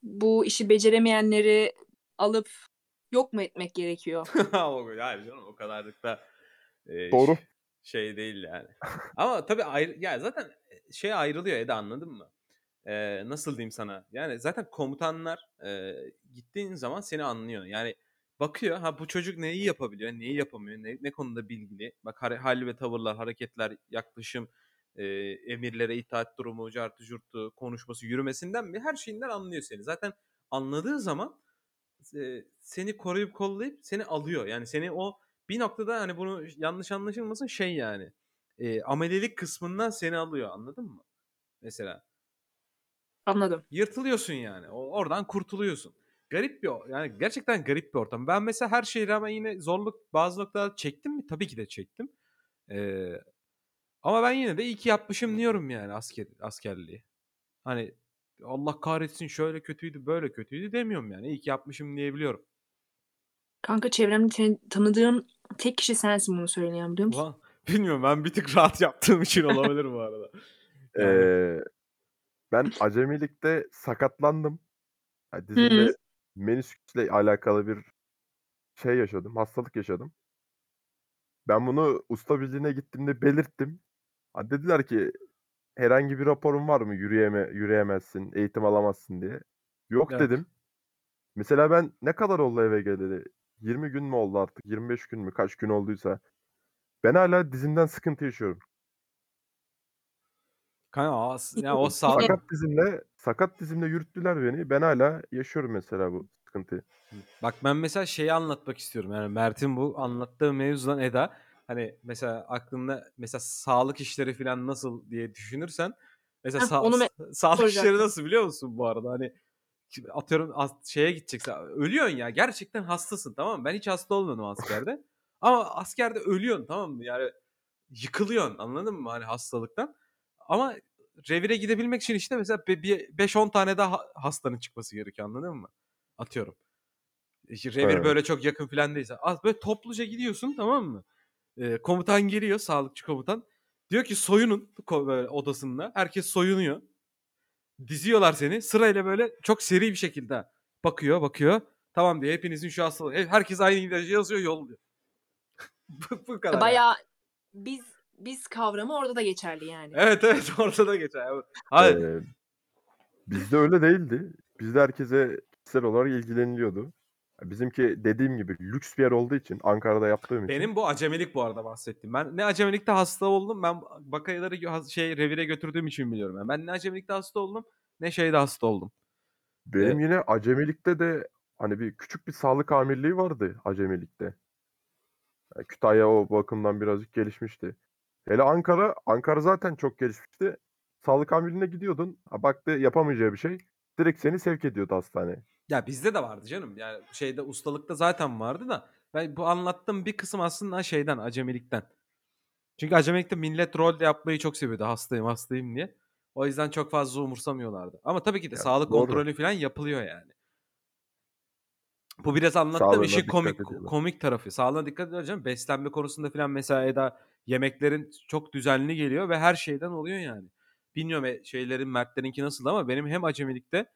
[SPEAKER 2] bu işi beceremeyenleri alıp yok mu etmek gerekiyor?
[SPEAKER 1] Yani canım o kadarlık da eee,
[SPEAKER 3] Doğru.
[SPEAKER 1] şey değil yani. Ama tabii ayrı, ya zaten şey ayrılıyor Eda anladın mı? Eee, nasıl diyeyim sana? Yani zaten komutanlar eee, gittiğin zaman seni anlıyor. Yani bakıyor ha bu çocuk neyi yapabiliyor, neyi yapamıyor, ne, ne konuda bilgili. Bak hare- hal ve tavırlar, hareketler, yaklaşım, eee, emirlere itaat durumu, cartı curtu, konuşması, yürümesinden bir her şeyinden anlıyor seni. Zaten anladığı zaman eee, seni koruyup kollayıp seni alıyor. Yani seni o bir noktada hani bunu yanlış anlaşılmasın şey yani eee, amelelik kısmından seni alıyor anladın mı? Mesela
[SPEAKER 2] Anladım.
[SPEAKER 1] yırtılıyorsun yani. O, oradan kurtuluyorsun. Garip bir yani gerçekten garip bir ortam. Ben mesela her şeye rağmen yine zorluk bazı noktalarda çektim mi? Tabii ki de çektim. Eee, ama ben yine de iyi ki yapmışım diyorum yani asker askerliği. Hani Allah kahretsin şöyle kötüydü böyle kötüydü demiyorum yani. İyi ki yapmışım diyebiliyorum.
[SPEAKER 2] Kanka çevremde tan- tanıdığım tek kişi sensin bunu söyleyen biliyor musun?
[SPEAKER 1] Ulan bilmiyorum ben bir tık rahat yaptığım için olabilir bu arada. Yani
[SPEAKER 3] Eee, ben acemilikte sakatlandım. Ya
[SPEAKER 2] Hı hı.
[SPEAKER 3] dizimde menisküsle alakalı bir şey yaşadım. Hastalık yaşadım. Ben bunu usta birliğine gittiğimde belirttim. Dediler ki herhangi bir raporun var mı yürüyeme, yürüyemezsin, eğitim alamazsın diye. Yok
[SPEAKER 1] Evet.
[SPEAKER 3] dedim. Mesela ben ne kadar oldu eve geleli? 20 gün mü oldu artık? 25 gün mü? Kaç gün olduysa. Ben hala dizimden sıkıntı yaşıyorum.
[SPEAKER 1] Kanka yani o sağlık
[SPEAKER 3] Sakat dizimle, sakat dizimle yürüttüler beni. Ben hala yaşıyorum mesela bu sıkıntıyı.
[SPEAKER 1] Bak ben mesela şeyi anlatmak istiyorum. Yani Mert'in bu anlattığı mevzudan Eda hani mesela aklında mesela sağlık işleri falan nasıl diye düşünürsen mesela
[SPEAKER 2] Heh,
[SPEAKER 1] sa-
[SPEAKER 2] onu me-
[SPEAKER 1] sa- sağlık işleri
[SPEAKER 2] soracaktım.
[SPEAKER 1] nasıl biliyor musun bu arada? Hani atıyorum şeye gideceksin. Ölüyorsun ya. Gerçekten hastasın tamam mı? Ben hiç hasta olmadım askerde. Ama askerde ölüyorsun tamam mı? Yani yıkılıyorsun anladın mı? Hani hastalıktan. Ama revire gidebilmek için işte mesela be- bir 5-10 tane daha ha- hastanın çıkması gerekiyor anladın mı? Atıyorum. İşte revir
[SPEAKER 3] Evet.
[SPEAKER 1] böyle çok yakın falan değilse. Böyle topluca gidiyorsun tamam mı? Komutan geliyor, sağlıkçı komutan. Diyor ki soyunun odasında. Herkes soyunuyor. Diziyorlar seni. Sırayla böyle çok seri bir şekilde bakıyor, bakıyor. Tamam diyor. Hepinizin şu hastalığı. He- Herkes aynı ilacı yazıyor, yolluyor. bu, bu kadar. yani.
[SPEAKER 2] Bayağı biz biz kavramı orada da geçerli yani.
[SPEAKER 1] Evet evet ortada geçer. Evet. Hayır.
[SPEAKER 3] Ee, bizde öyle değildi. Bizde herkese kişisel olarak ilgileniliyordu. Bizimki dediğim gibi lüks bir yer olduğu için Ankara'da yaptığım için.
[SPEAKER 1] Benim bu acemilik bu arada bahsettiğim. Ben ne acemilikte hasta oldum. Ben bakayları gö- şey revire götürdüğüm için biliyorum. Yani. Ben ne acemilikte hasta oldum ne şeyde hasta oldum.
[SPEAKER 3] Benim yine acemilikte de hani bir küçük bir sağlık amirliği vardı acemilikte. Yani Kütahya o bakımdan birazcık gelişmişti. Hele Ankara, Ankara zaten çok gelişmişti. Sağlık amirliğine gidiyordun. Ha, baktı yapamayacağı bir şey. Direkt seni sevk ediyordu hastaneye.
[SPEAKER 1] Ya bizde de vardı canım. Yani şeyde ustalıkta zaten vardı da ben bu anlattığım bir kısım aslında şeyden acemilikten. Çünkü acemilikte millet rol yapmayı çok seviyordu hastayım hastayım diye. O yüzden çok fazla umursamıyorlardı. Ama tabii ki de
[SPEAKER 3] Ya,
[SPEAKER 1] sağlık
[SPEAKER 3] doğru.
[SPEAKER 1] kontrolü falan yapılıyor yani. Bu biraz anlattığım
[SPEAKER 3] Sağlığına
[SPEAKER 1] işin
[SPEAKER 3] dikkat
[SPEAKER 1] komik
[SPEAKER 3] ediyorlar.
[SPEAKER 1] komik tarafı. Sağlığına dikkat canım. Beslenme konusunda falan mesela Eda yemeklerin çok düzenli geliyor ve her şeyden oluyor yani. Bilmiyorum e, şeylerin Mertlerinki nasıl ama benim hem acemilikte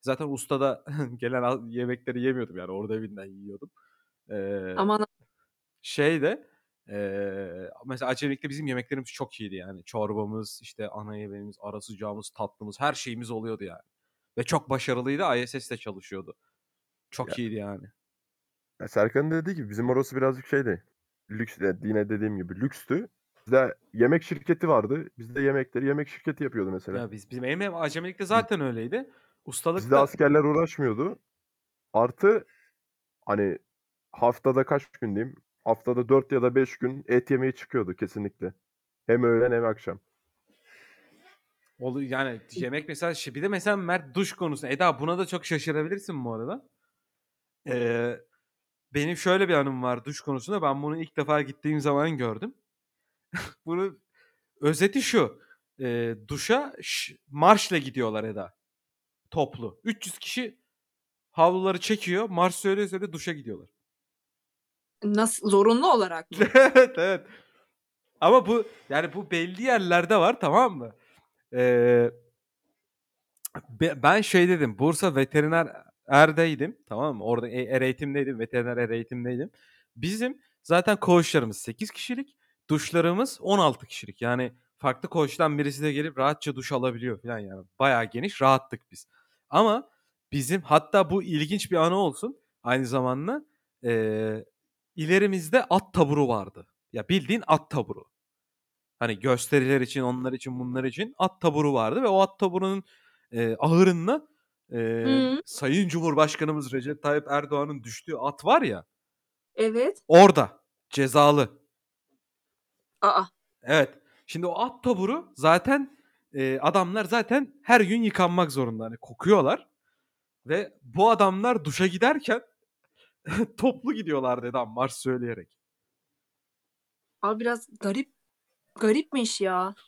[SPEAKER 1] zaten ustada gelen yemekleri yemiyordum yani orada evinden yiyordum. Ee,
[SPEAKER 2] Aman
[SPEAKER 1] şeyde eee mesela acemilikte bizim yemeklerimiz çok iyiydi yani. Çorbamız, işte ana yemeğimiz, ara sıcağımız, tatlımız her şeyimiz oluyordu yani. Ve çok başarılıydı. ISS'te çalışıyordu. Çok
[SPEAKER 3] Ya-
[SPEAKER 1] iyiydi yani.
[SPEAKER 3] Ya Serkan'ın dediği gibi bizim orası birazcık şeydi. Lüks, yine dediğim gibi lükstü. Bizde yemek şirketi vardı. Bizde yemekleri yemek şirketi yapıyordu mesela.
[SPEAKER 1] Ya biz bizim ev acemilikte zaten öyleydi.
[SPEAKER 3] Bizde
[SPEAKER 1] Ustalıkta
[SPEAKER 3] askerler uğraşmıyordu. Artı hani haftada kaç gün diyeyim? Haftada 4 ya da 5 gün et yemeği çıkıyordu kesinlikle. Hem öğlen hem akşam.
[SPEAKER 1] olu yani yemek mesela şey- bir de mesela Mert duş konusu. Eda buna da çok şaşırabilirsin bu arada. Eee, benim şöyle bir anım var duş konusunda. Ben bunu ilk defa gittiğim zaman gördüm. Bunu özeti şu. eee, duşa ş- marşla gidiyorlar Eda. Toplu. 300 kişi havluları çekiyor. Marş söyleye söyleye duşa gidiyorlar.
[SPEAKER 2] nasıl zorunlu olarak mı?
[SPEAKER 1] evet evet. Ama bu yani bu belli yerlerde var tamam mı? Ee, be- ben şey dedim Bursa veteriner erdeydim tamam mı? Orada e- er eğitimdeydim veteriner er eğitimdeydim. Bizim zaten koğuşlarımız 8 kişilik duşlarımız 16 kişilik. Yani farklı koğuştan birisi de gelip rahatça duş alabiliyor falan yani. Bayağı geniş rahattık biz. Ama bizim hatta bu ilginç bir anı olsun aynı zamanda ee, ilerimizde at taburu vardı. Ya bildiğin at taburu. Hani gösteriler için, onlar için, bunlar için at taburu vardı ve o at taburunun e, ahırında e,
[SPEAKER 2] Hı.
[SPEAKER 1] Sayın Cumhurbaşkanımız Recep Tayyip Erdoğan'ın düştüğü at var ya
[SPEAKER 2] Evet.
[SPEAKER 1] orada cezalı.
[SPEAKER 2] Aa.
[SPEAKER 1] Evet. Şimdi o at taburu zaten e, adamlar zaten her gün yıkanmak zorunda. Hani kokuyorlar. Ve bu adamlar duşa giderken toplu gidiyorlar dedi marş söyleyerek.
[SPEAKER 2] Abi biraz garip garipmiş ya.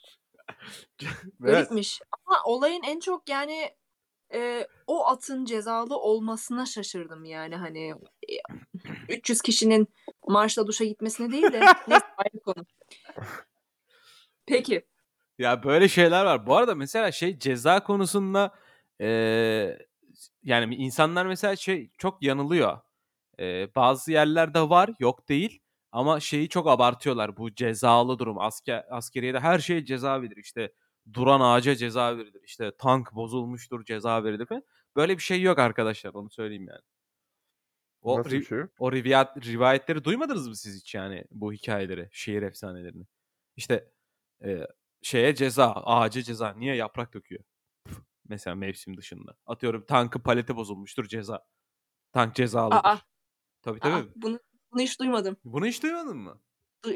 [SPEAKER 1] Evet.
[SPEAKER 2] Garipmiş. Ama olayın en çok yani e, o atın cezalı olmasına şaşırdım yani hani e, 300 kişinin marşla duşa gitmesine değil de neyse ayrı konu. Peki.
[SPEAKER 1] Ya böyle şeyler var. Bu arada mesela şey ceza konusunda eee, yani insanlar mesela şey çok yanılıyor. Eee, bazı yerlerde var, yok değil. Ama şeyi çok abartıyorlar. Bu cezalı durum. Asker askeriyede her şeye ceza verilir. İşte duran ağaca ceza verilir. İşte tank bozulmuştur, ceza verilir falan. Böyle bir şey yok arkadaşlar. Onu söyleyeyim yani. O
[SPEAKER 3] Nasıl bir
[SPEAKER 1] ri-
[SPEAKER 3] şey
[SPEAKER 1] o rivayet, rivayetleri duymadınız mı siz hiç yani bu hikayeleri, şehir efsanelerini? İşte e, şeye ceza, ağaca ceza. Niye yaprak döküyor? Mesela mevsim dışında. Atıyorum tankın paleti bozulmuştur ceza. Tank cezalıdır.
[SPEAKER 2] Aa.
[SPEAKER 1] Tabii
[SPEAKER 2] Aa,
[SPEAKER 1] tabii.
[SPEAKER 2] bunu bunu hiç duymadım.
[SPEAKER 1] Bunu hiç duymadın mı?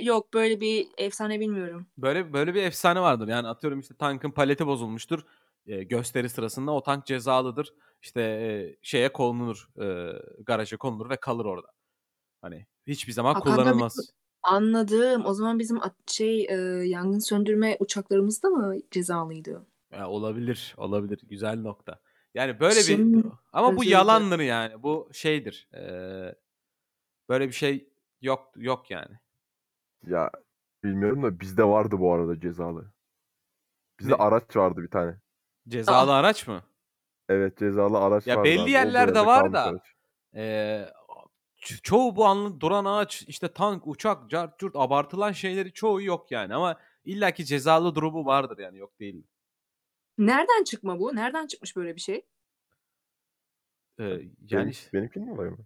[SPEAKER 2] Yok böyle bir efsane bilmiyorum.
[SPEAKER 1] Böyle böyle bir efsane vardır. Yani atıyorum işte tankın paleti bozulmuştur. E, gösteri sırasında o tank cezalıdır. İşte e, şeye konulur, e, garaja konulur ve kalır orada. Hani hiçbir zaman
[SPEAKER 2] Ha, kanka
[SPEAKER 1] kullanılmaz.
[SPEAKER 2] Anladım. O zaman bizim at- şey e, yangın söndürme uçaklarımız da mı cezalıydı?
[SPEAKER 1] Ya olabilir, olabilir. Güzel nokta. Yani böyle
[SPEAKER 2] Şimdi
[SPEAKER 1] bir ama bu
[SPEAKER 2] özür
[SPEAKER 1] yalandır yani. Bu şeydir. Ee, böyle bir şey yok yok yani.
[SPEAKER 3] Ya bilmiyorum da bizde vardı bu arada cezalı. Bizde
[SPEAKER 1] Ne?
[SPEAKER 3] araç vardı bir tane.
[SPEAKER 1] Cezalı araç mı?
[SPEAKER 3] Evet cezalı araç
[SPEAKER 1] Ya
[SPEAKER 3] vardı
[SPEAKER 1] belli
[SPEAKER 3] abi.
[SPEAKER 1] yerlerde
[SPEAKER 3] yerde
[SPEAKER 1] var
[SPEAKER 3] kalmış
[SPEAKER 1] da.
[SPEAKER 3] araç.
[SPEAKER 1] Ço- çoğu bu anlı duran ağaç, işte tank, uçak, cart, curt abartılan şeyleri çoğu yok yani. Ama illaki cezalı durumu vardır yani yok değil.
[SPEAKER 2] Nereden çıkma bu? Nereden çıkmış böyle bir şey?
[SPEAKER 1] Ee,
[SPEAKER 3] Yani
[SPEAKER 1] yani
[SPEAKER 3] benimkinin olayı mı?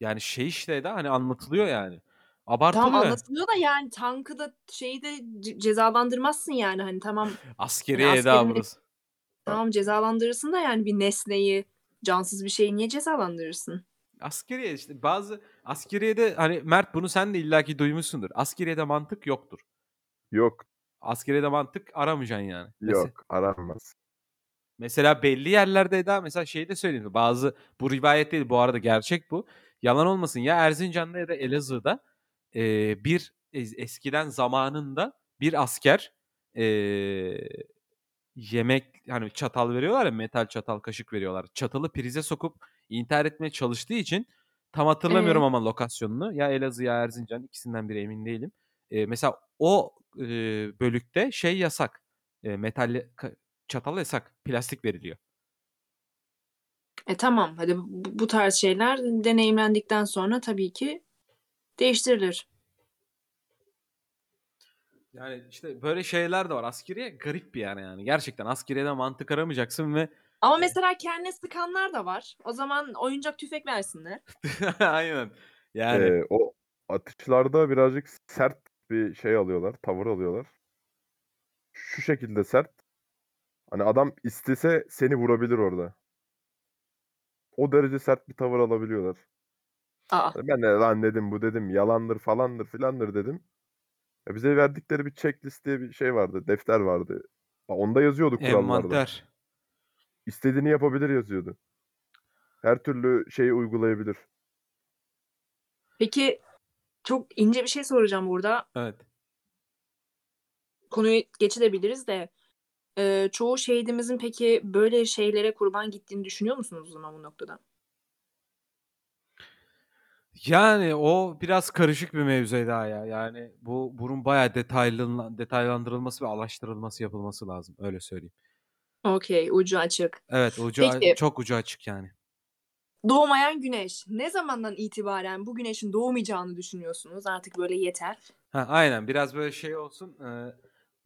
[SPEAKER 1] Yani şey işte de hani anlatılıyor yani.
[SPEAKER 2] Tamam
[SPEAKER 1] Abartılıyor.
[SPEAKER 2] anlatılıyor da yani tankı da şeyi de ce cezalandırmazsın yani hani tamam.
[SPEAKER 1] Askeri
[SPEAKER 2] Hani
[SPEAKER 1] eda
[SPEAKER 2] askerini
[SPEAKER 1] burası.
[SPEAKER 2] tamam cezalandırırsın da yani bir nesneyi, cansız bir şeyi niye cezalandırırsın?
[SPEAKER 1] Askeriye işte bazı askeriyede hani Mert bunu sen de illaki duymuşsundur. Askeriyede mantık yoktur.
[SPEAKER 3] Yok.
[SPEAKER 1] Askeriyede mantık aramayacaksın yani.
[SPEAKER 3] Yok. Aranmaz.
[SPEAKER 1] mesela belli yerlerde Eda mesela şey de söyleyeyim? Bazı bu rivayet değil bu arada gerçek bu. Yalan olmasın ya Erzincan'da ya da Elazığ'da eee, bir eskiden zamanında bir asker eee, yemek hani çatal veriyorlar ya metal çatal, kaşık veriyorlar. Çatalı prize sokup intihar etmeye çalıştığı için tam hatırlamıyorum
[SPEAKER 2] Eee?
[SPEAKER 1] ama lokasyonunu. Ya Elazığ ya Erzincan ikisinden biri emin değilim. Eee, mesela o, eee, bölükte şey yasak. Eee, metal ka çatal yasak. Plastik veriliyor.
[SPEAKER 2] E, tamam hadi bu bu tarz şeyler deneyimlendikten sonra tabii ki değiştirilir.
[SPEAKER 1] Yani işte böyle şeyler de var. Askeriye garip bir yer yani. Gerçekten askeriyede mantık aramayacaksın ve
[SPEAKER 2] Ama mesela kendine sıkanlar da var. O zaman oyuncak tüfek versinler.
[SPEAKER 1] Aynen. Yani
[SPEAKER 3] Eee, o atışlarda birazcık sert bir şey alıyorlar, tavır alıyorlar. Şu şekilde sert. Hani adam istese seni vurabilir orada. O derece sert bir tavır alabiliyorlar.
[SPEAKER 2] A!
[SPEAKER 3] Hani ben de lan dedim bu dedim yalandır falandır filandır dedim. E, bize verdikleri bir checklist diye bir şey vardı, defter vardı. Onda yazıyordu kurallarda.
[SPEAKER 1] Envanter.
[SPEAKER 3] İstediğini yapabilir yazıyordu. Her türlü şeyi uygulayabilir.
[SPEAKER 2] Peki çok ince bir şey soracağım burada.
[SPEAKER 1] Evet.
[SPEAKER 2] Konuyu geçebiliriz de, eee, çoğu şehidimizin peki böyle şeylere kurban gittiğini düşünüyor musunuz o zaman bu noktada?
[SPEAKER 1] Yani o biraz karışık bir mevzu Eda ya. Yani bu bunun bayağı detaylılan detaylandırılması ve araştırılması yapılması lazım. Öyle söyleyeyim.
[SPEAKER 2] Okay, ucu açık.
[SPEAKER 1] Evet, ucu a
[SPEAKER 2] Peki
[SPEAKER 1] çok ucu açık yani.
[SPEAKER 2] Doğmayan güneş. Ne zamandan itibaren bu güneşin doğmayacağını düşünüyorsunuz? Artık böyle yeter.
[SPEAKER 1] Heh, aynen biraz böyle şey olsun. Eee,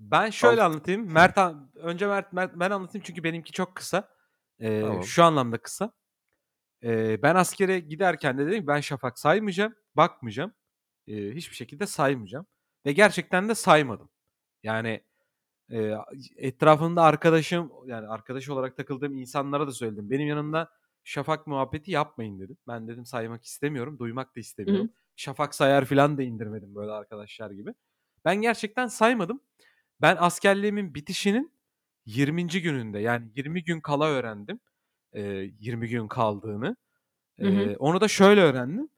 [SPEAKER 1] ben şöyle
[SPEAKER 3] As
[SPEAKER 1] anlatayım. Mert an önce Mert Mert ben anlatayım çünkü benimki çok kısa. Eee,
[SPEAKER 3] Tamam.
[SPEAKER 1] şu anlamda kısa. Eee, ben askere giderken de dedim ki ben şafak saymayacağım, bakmayacağım. Eee, hiçbir şekilde saymayacağım ve gerçekten de saymadım. Yani, eee, etrafımda arkadaşım yani arkadaş olarak takıldığım insanlara da söyledim. Benim yanımda şafak muhabbeti yapmayın dedim. Ben dedim saymak istemiyorum, duymak da
[SPEAKER 2] Hı
[SPEAKER 1] istemiyorum.
[SPEAKER 2] hı.
[SPEAKER 1] Şafak sayar filan da indirmedim böyle arkadaşlar gibi. Ben gerçekten saymadım. Ben askerliğimin bitişinin 20. gününde yani 20 gün kala öğrendim, eee, 20 gün kaldığını.
[SPEAKER 2] Hı hı.
[SPEAKER 1] Eee, onu da şöyle öğrendim.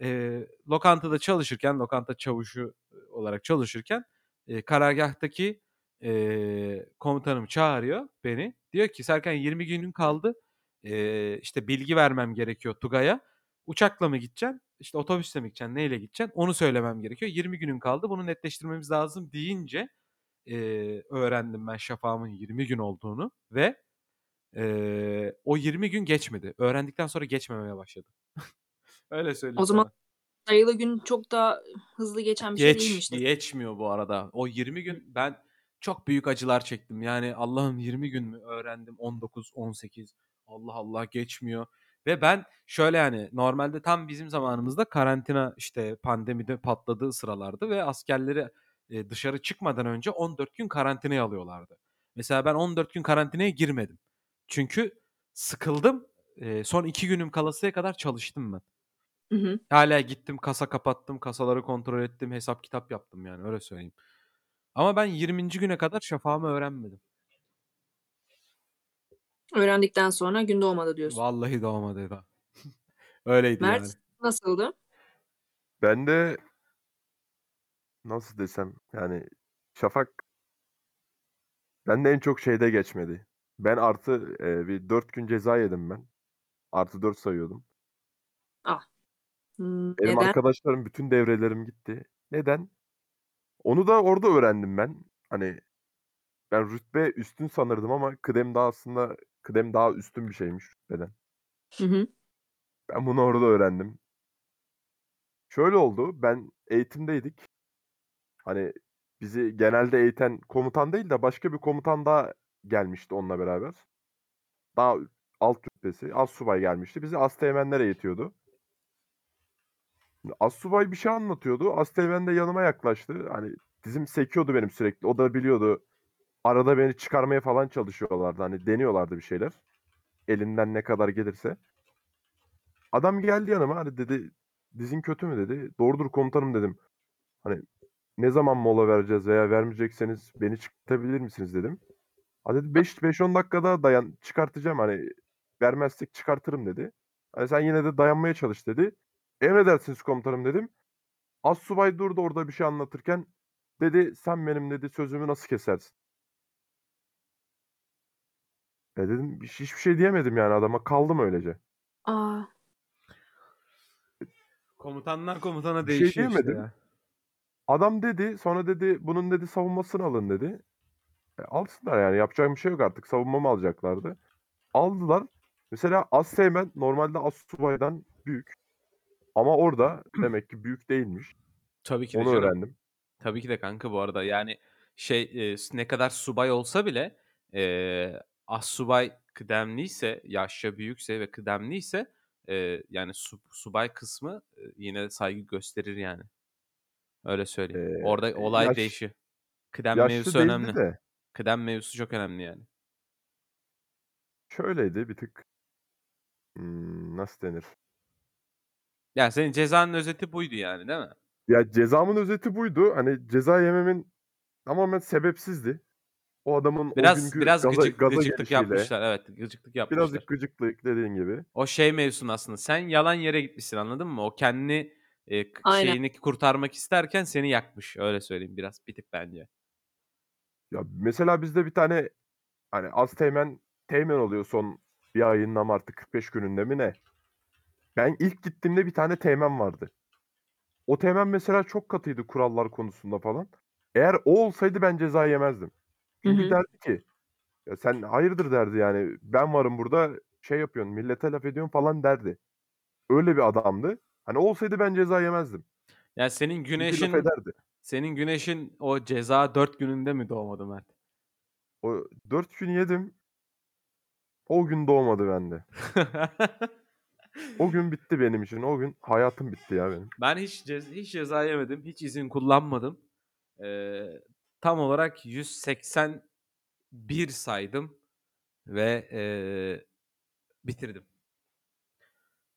[SPEAKER 1] Eee, lokantada çalışırken, lokanta çavuşu olarak çalışırken, eee, karargahtaki, eee, komutanım çağırıyor beni. Diyor ki "Serkan 20 günün kaldı. Eee, işte bilgi vermem gerekiyor Tugay'a. Uçakla mı gideceksin, işte otobüsle mi gideceksin, neyle gideceksin onu söylemem gerekiyor. 20 günün kaldı. Bunu netleştirmemiz lazım." deyince, eee, öğrendim ben şafağımın 20 gün olduğunu ve, eee, o 20 gün geçmedi. Öğrendikten sonra geçmemeye başladı. Öyle söyleyeyim
[SPEAKER 2] O zaman
[SPEAKER 1] sana.
[SPEAKER 2] sayılı gün çok da hızlı geçen bir şey
[SPEAKER 1] Geç
[SPEAKER 2] değilmiştir.
[SPEAKER 1] geçmiyor bu arada. O 20 gün ben çok büyük acılar çektim. Yani Allah'ım 20 gün mü öğrendim 19, 18 Allah Allah geçmiyor ve ben şöyle yani normalde tam bizim zamanımızda karantina işte pandemide patladığı sıralardı ve askerleri, eee, dışarı çıkmadan önce 14 gün karantinaya alıyorlardı. Mesela ben 14 gün karantinaya girmedim. Çünkü sıkıldım. Eee, son 2 günüm kalasıya kadar çalıştım ben.
[SPEAKER 2] Hı hı.
[SPEAKER 1] Hâlâ gittim, kasa kapattım, kasaları kontrol ettim, hesap kitap yaptım yani öyle söyleyeyim. Ama ben 20. güne kadar şafağımı öğrenmedim.
[SPEAKER 2] Öğrendikten sonra gün doğmadı diyorsun.
[SPEAKER 1] Vallahi doğmadı Eda. Öyleydi yani.
[SPEAKER 2] Mert nasıldı?
[SPEAKER 3] Ben de nasıl desem yani şafak bende en çok şeyde geçmedi. Ben artı, eee, bir 4 gün ceza yedim ben. Artı 4 sayıyordum.
[SPEAKER 2] Ah. Hımm,
[SPEAKER 3] Benim
[SPEAKER 2] neden?
[SPEAKER 3] arkadaşlarım bütün devrelerim gitti. Neden? Onu da orada öğrendim ben. Hani ben rütbe üstün sanırdım ama kıdem daha aslında kıdem daha üstün bir şeymiş rütbeden.
[SPEAKER 2] Hı hı.
[SPEAKER 3] Ben bunu orada öğrendim. Şöyle oldu, ben eğitimdeydik. Hani bizi genelde eğiten komutan değil de başka bir komutan daha gelmişti onunla beraber. Daha alt rütbesi, astsubay gelmişti. Bizi asteğmenler eğitiyordu. Astsubay bir şey anlatıyordu. Asteğmen de yanıma yaklaştı. Hani dizim sekiyordu benim sürekli. O da biliyordu. Arada beni çıkarmaya falan çalışıyorlardı. Hani deniyorlardı bir şeyler. Elinden ne kadar gelirse. Adam geldi yanıma hani dedi dizin kötü mü dedi. Doğrudur komutanım dedim. Hani ne zaman mola vereceğiz veya vermeyecekseniz beni çıkartabilir misiniz dedim. Ha dedi 5 5 10 dakikada dayan çıkartacağım hani vermezsek çıkartırım dedi. Hani sen yine de dayanmaya çalış dedi. Emredersiniz komutanım dedim. Assubay durdu orada bir şey anlatırken dedi sen benim dedi sözümü nasıl kesersin? E dedim hiç- hiçbir şey diyemedim yani adama kaldım öylece.
[SPEAKER 2] Aa.
[SPEAKER 1] Komutanlar komutana
[SPEAKER 3] Bir şey
[SPEAKER 1] değişiyor işte
[SPEAKER 3] diyemedim.
[SPEAKER 1] ya.
[SPEAKER 3] Adam dedi sonra dedi bunun dedi savunmasını alın dedi. E, alsınlar yani yapacak bir şey yok artık savunmamı alacaklardı. Aldılar. Mesela Asteğmen normalde Astsubay'dan büyük. Ama orada demek ki büyük değilmiş.
[SPEAKER 1] Tabii ki de
[SPEAKER 3] Onu
[SPEAKER 1] canım.
[SPEAKER 3] öğrendim.
[SPEAKER 1] Tabii ki de kanka bu arada. Yani şey e, ne kadar subay olsa bile e, assubay kıdemliyse, yaşça büyükse ve kıdemliyse e, yani su- subay kısmı e, yine saygı gösterir yani. Öyle söyleyeyim.
[SPEAKER 3] Ee,
[SPEAKER 1] Orada olay
[SPEAKER 3] yaş-
[SPEAKER 1] değişiyor. Kıdem
[SPEAKER 3] Yaşlı
[SPEAKER 1] mevzusu
[SPEAKER 3] değildi
[SPEAKER 1] önemli.
[SPEAKER 3] de
[SPEAKER 1] Kıdem mevzusu çok önemli yani.
[SPEAKER 3] şöyleydi bir tık. Hmm, nasıl denir?
[SPEAKER 1] Yani senin cezanın özeti buydu yani değil mi?
[SPEAKER 3] Ya cezamın özeti buydu. Hani ceza yememin tamamen sebepsizdi. O adamın o
[SPEAKER 1] Biraz
[SPEAKER 3] günkü
[SPEAKER 1] biraz
[SPEAKER 3] gaza,
[SPEAKER 1] gıcık,
[SPEAKER 3] gaza
[SPEAKER 1] gıcıklık
[SPEAKER 3] gelişiyle
[SPEAKER 1] yapmışlar. Evet, gıcıklık yapmışlar.
[SPEAKER 3] birazcık gıcıklık dediğin gibi.
[SPEAKER 1] O şey mevzusunu aslında. Sen yalan yere gitmişsin anladın mı? O kendi e, k-
[SPEAKER 2] Aynen.
[SPEAKER 1] şeyini kurtarmak isterken seni yakmış. Öyle söyleyeyim biraz bir tık bence.
[SPEAKER 3] Ya mesela bizde bir tane hani az teğmen teğmen oluyor son bir ayının ama artık 45 gününde mi ne? Ben ilk gittiğimde bir tane teğmen vardı. O teğmen mesela çok katıydı kurallar konusunda falan. Eğer o olsaydı ben ceza yemezdim. Çünkü
[SPEAKER 2] Hı hı.
[SPEAKER 3] derdi ki ya sen hayırdır derdi yani ben varım burada şey yapıyorsun millete laf ediyorsun falan derdi. Öyle bir adamdı. Hani olsaydı ben ceza yemezdim.
[SPEAKER 1] Yani senin güneşin senin güneşin o ceza 4 gününde mi doğmadı Mert?
[SPEAKER 3] O 4 gün yedim. O gün doğmadı bende. O gün bitti benim için. O gün hayatım bitti ya benim.
[SPEAKER 1] ben hiç cez- hiç ceza yemedim. Hiç izin kullanmadım. Ee, tam olarak 181 saydım ve ee, bitirdim.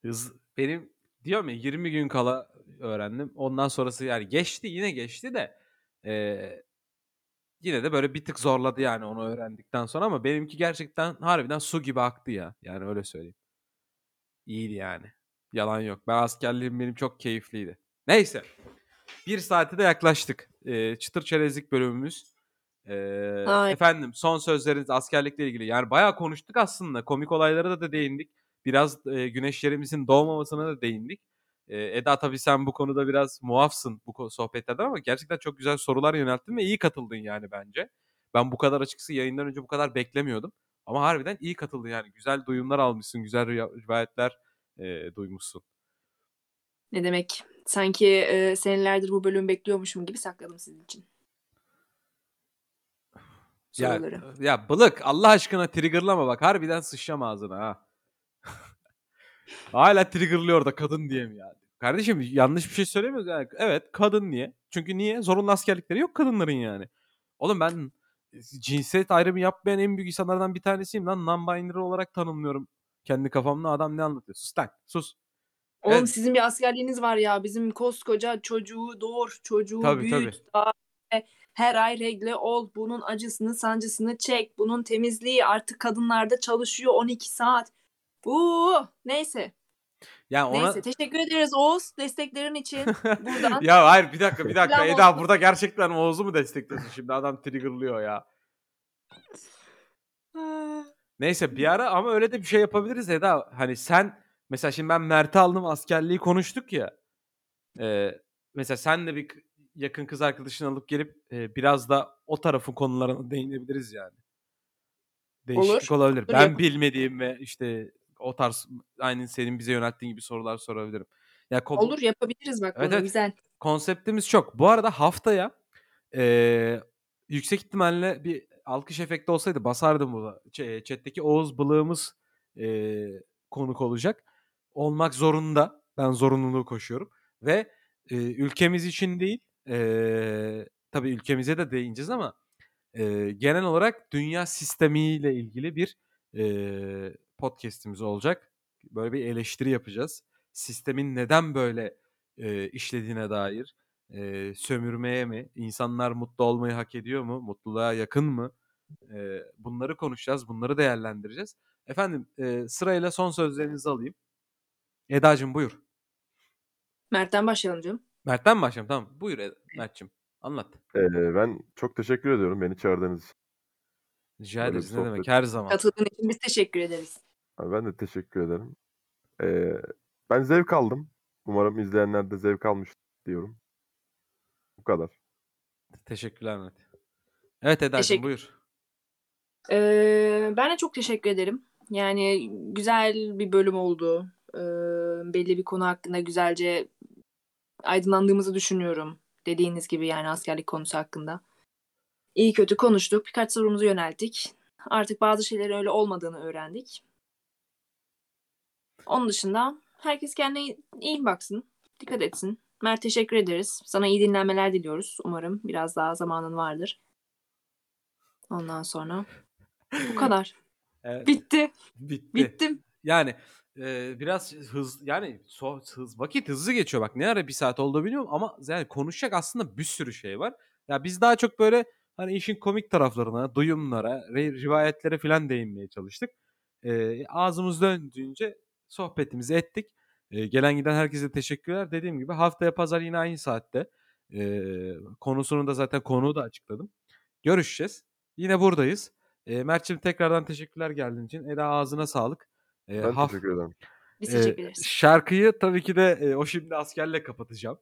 [SPEAKER 1] Hız benim diyorum ya 20 gün kala öğrendim. Ondan sonrası yani geçti yine geçti de eee, yine de böyle bir tık zorladı yani onu öğrendikten sonra ama benimki gerçekten harbiden su gibi aktı ya. Yani öyle söyleyeyim. İyiydi yani. Yalan yok. Ben askerliğim benim çok keyifliydi. Neyse. Bir saate de yaklaştık. Eee, çıtır çerezlik bölümümüz.
[SPEAKER 2] Aynen.
[SPEAKER 1] efendim son sözleriniz askerlikle ilgili. Yani bayağı konuştuk aslında. Komik olaylara da, da değindik. Biraz eee, güneşlerimizin doğmamasına da değindik. Eee, Eda tabii sen bu konuda biraz muafsın bu sohbetlerden ama gerçekten çok güzel sorular yönelttin ve iyi katıldın yani bence. Ben bu kadar açıkçası yayından önce bu kadar beklemiyordum. Ama harbiden iyi katıldın yani. Güzel duyumlar almışsın, güzel rivayetler eee, duymuşsun.
[SPEAKER 2] Ne demek? Sanki e, senelerdir bu bölümü bekliyormuşum gibi sakladım sizin için.
[SPEAKER 1] Ya,
[SPEAKER 2] Soruları.
[SPEAKER 1] ya Bılık Allah aşkına triggerlama bak. Harbiden sıçacağım ağzına ha. Hala triggerlıyor da kadın diye mi ya? Kardeşim yanlış bir şey söylemiyoruz yani. Evet kadın niye? Çünkü niye? Zorunlu askerlikleri yok kadınların yani. Oğlum ben cinsiyet ayrımı yapmayan en büyük insanlardan bir tanesiyim lan. Non-binary olarak tanımlıyorum. Kendi kafamda adam ne anlatıyor? Sus lan sus.
[SPEAKER 2] Oğlum
[SPEAKER 1] Evet.
[SPEAKER 2] sizin bir askerliğiniz var ya. Bizim koskoca çocuğu doğur, çocuğu
[SPEAKER 1] Tabii,
[SPEAKER 2] büyüt. daha Her ay regle ol. Bunun acısını, sancısını çek. Bunun temizliği artık kadınlarda çalışıyor 12 saat. Bu neyse.
[SPEAKER 1] Yani ona...
[SPEAKER 2] Neyse teşekkür ederiz Oğuz desteklerin için. Buradan.
[SPEAKER 1] ya hayır bir dakika bir dakika.
[SPEAKER 2] Selam
[SPEAKER 1] Eda
[SPEAKER 2] olsun.
[SPEAKER 1] burada gerçekten Oğuz'u mu destekliyorsun şimdi? Adam triggerlıyor ya. Neyse bir ara ama öyle de bir şey yapabiliriz Eda. Hani sen mesela şimdi ben Mert'i aldım askerliği konuştuk ya. Ee, mesela sen de bir k- yakın kız arkadaşını alıp gelip e, biraz da o tarafın konularına değinebiliriz yani. Değişiklik olabilir.
[SPEAKER 2] Olur,
[SPEAKER 1] ben bilmediğim ve işte o tarz aynı senin bize yönelttiğin gibi sorular sorabilirim. Ya ko-
[SPEAKER 2] Olur yapabiliriz bak
[SPEAKER 1] Evet,
[SPEAKER 2] bunu
[SPEAKER 1] evet.
[SPEAKER 2] güzel.
[SPEAKER 1] konseptimiz çok. Bu arada haftaya eee, yüksek ihtimalle bir alkış efekti olsaydı basardım burada. Ç- chat'teki Oğuz Bılığımız eee, konuk olacak. Olmak zorunda. Ben zorunluluğu koşuyorum. ve, eee, ülkemiz için değil, eee, tabii ülkemize de değineceğiz ama, eee, genel olarak dünya sistemiyle ilgili bir, eee, podcast'imiz olacak. Böyle bir eleştiri yapacağız. Sistemin neden böyle, eee, işlediğine dair, eee, sömürmeye mi, insanlar mutlu olmayı hak ediyor mu, mutluluğa yakın mı? Eee, bunları konuşacağız, bunları değerlendireceğiz. Efendim, eee, sırayla son sözlerinizi alayım. Eda'cığım buyur.
[SPEAKER 2] Mert'ten başlayalım canım.
[SPEAKER 1] Mert'ten mi başlayalım? Tamam. Buyur Ed Mert'cim. Anlat.
[SPEAKER 3] Eee, ben çok teşekkür ediyorum beni çağırdığınız için.
[SPEAKER 1] Rica ederiz. Ne demek. Her zaman.
[SPEAKER 2] Katıldığın için biz teşekkür ederiz.
[SPEAKER 3] Ben de teşekkür ederim. Eee, ben zevk aldım. Umarım izleyenler de zevk almış diyorum. Bu kadar.
[SPEAKER 1] Teşekkürler Mert. Evet Eda'cığım
[SPEAKER 2] Teşekkür
[SPEAKER 1] buyur.
[SPEAKER 2] Eee, ben de çok teşekkür ederim. Yani güzel bir bölüm oldu. Eee, belli bir konu hakkında güzelce aydınlandığımızı düşünüyorum. Dediğiniz gibi yani askerlik konusu hakkında. İyi kötü konuştuk. Birkaç sorumuzu yönelttik. Artık bazı şeylerin öyle olmadığını öğrendik. Onun dışında herkes kendine iyi baksın. Dikkat etsin. Mert teşekkür ederiz. Sana iyi dinlenmeler diliyoruz. Umarım biraz daha zamanın vardır. Ondan sonra bu kadar.
[SPEAKER 1] Evet.
[SPEAKER 2] Bitti.
[SPEAKER 1] Bitti.
[SPEAKER 2] Bittim.
[SPEAKER 1] Yani eee, biraz hız yani so, hız vakit hızlı geçiyor bak ne ara bir saat oldu bilmiyorum ama yani konuşacak aslında bir sürü şey var. Ya biz daha çok böyle hani işin komik taraflarına, duyumlara, re- rivayetlere falan değinmeye çalıştık. Eee, ağzımız döndüğünce sohbetimizi ettik. Eee, gelen giden herkese teşekkürler. Dediğim gibi haftaya pazar yine aynı saatte. Eee, konusunu da zaten konuğu da açıkladım. Görüşeceğiz. Yine buradayız. Eee Mert'ciğim tekrardan teşekkürler geldiğin için. Eda ağzına sağlık. Eee,
[SPEAKER 3] Ben
[SPEAKER 1] haf-
[SPEAKER 3] teşekkür ederim.
[SPEAKER 2] Biz teşekkür ederiz.
[SPEAKER 1] şarkıyı tabii ki de eee, o şimdi askerle kapatacağım.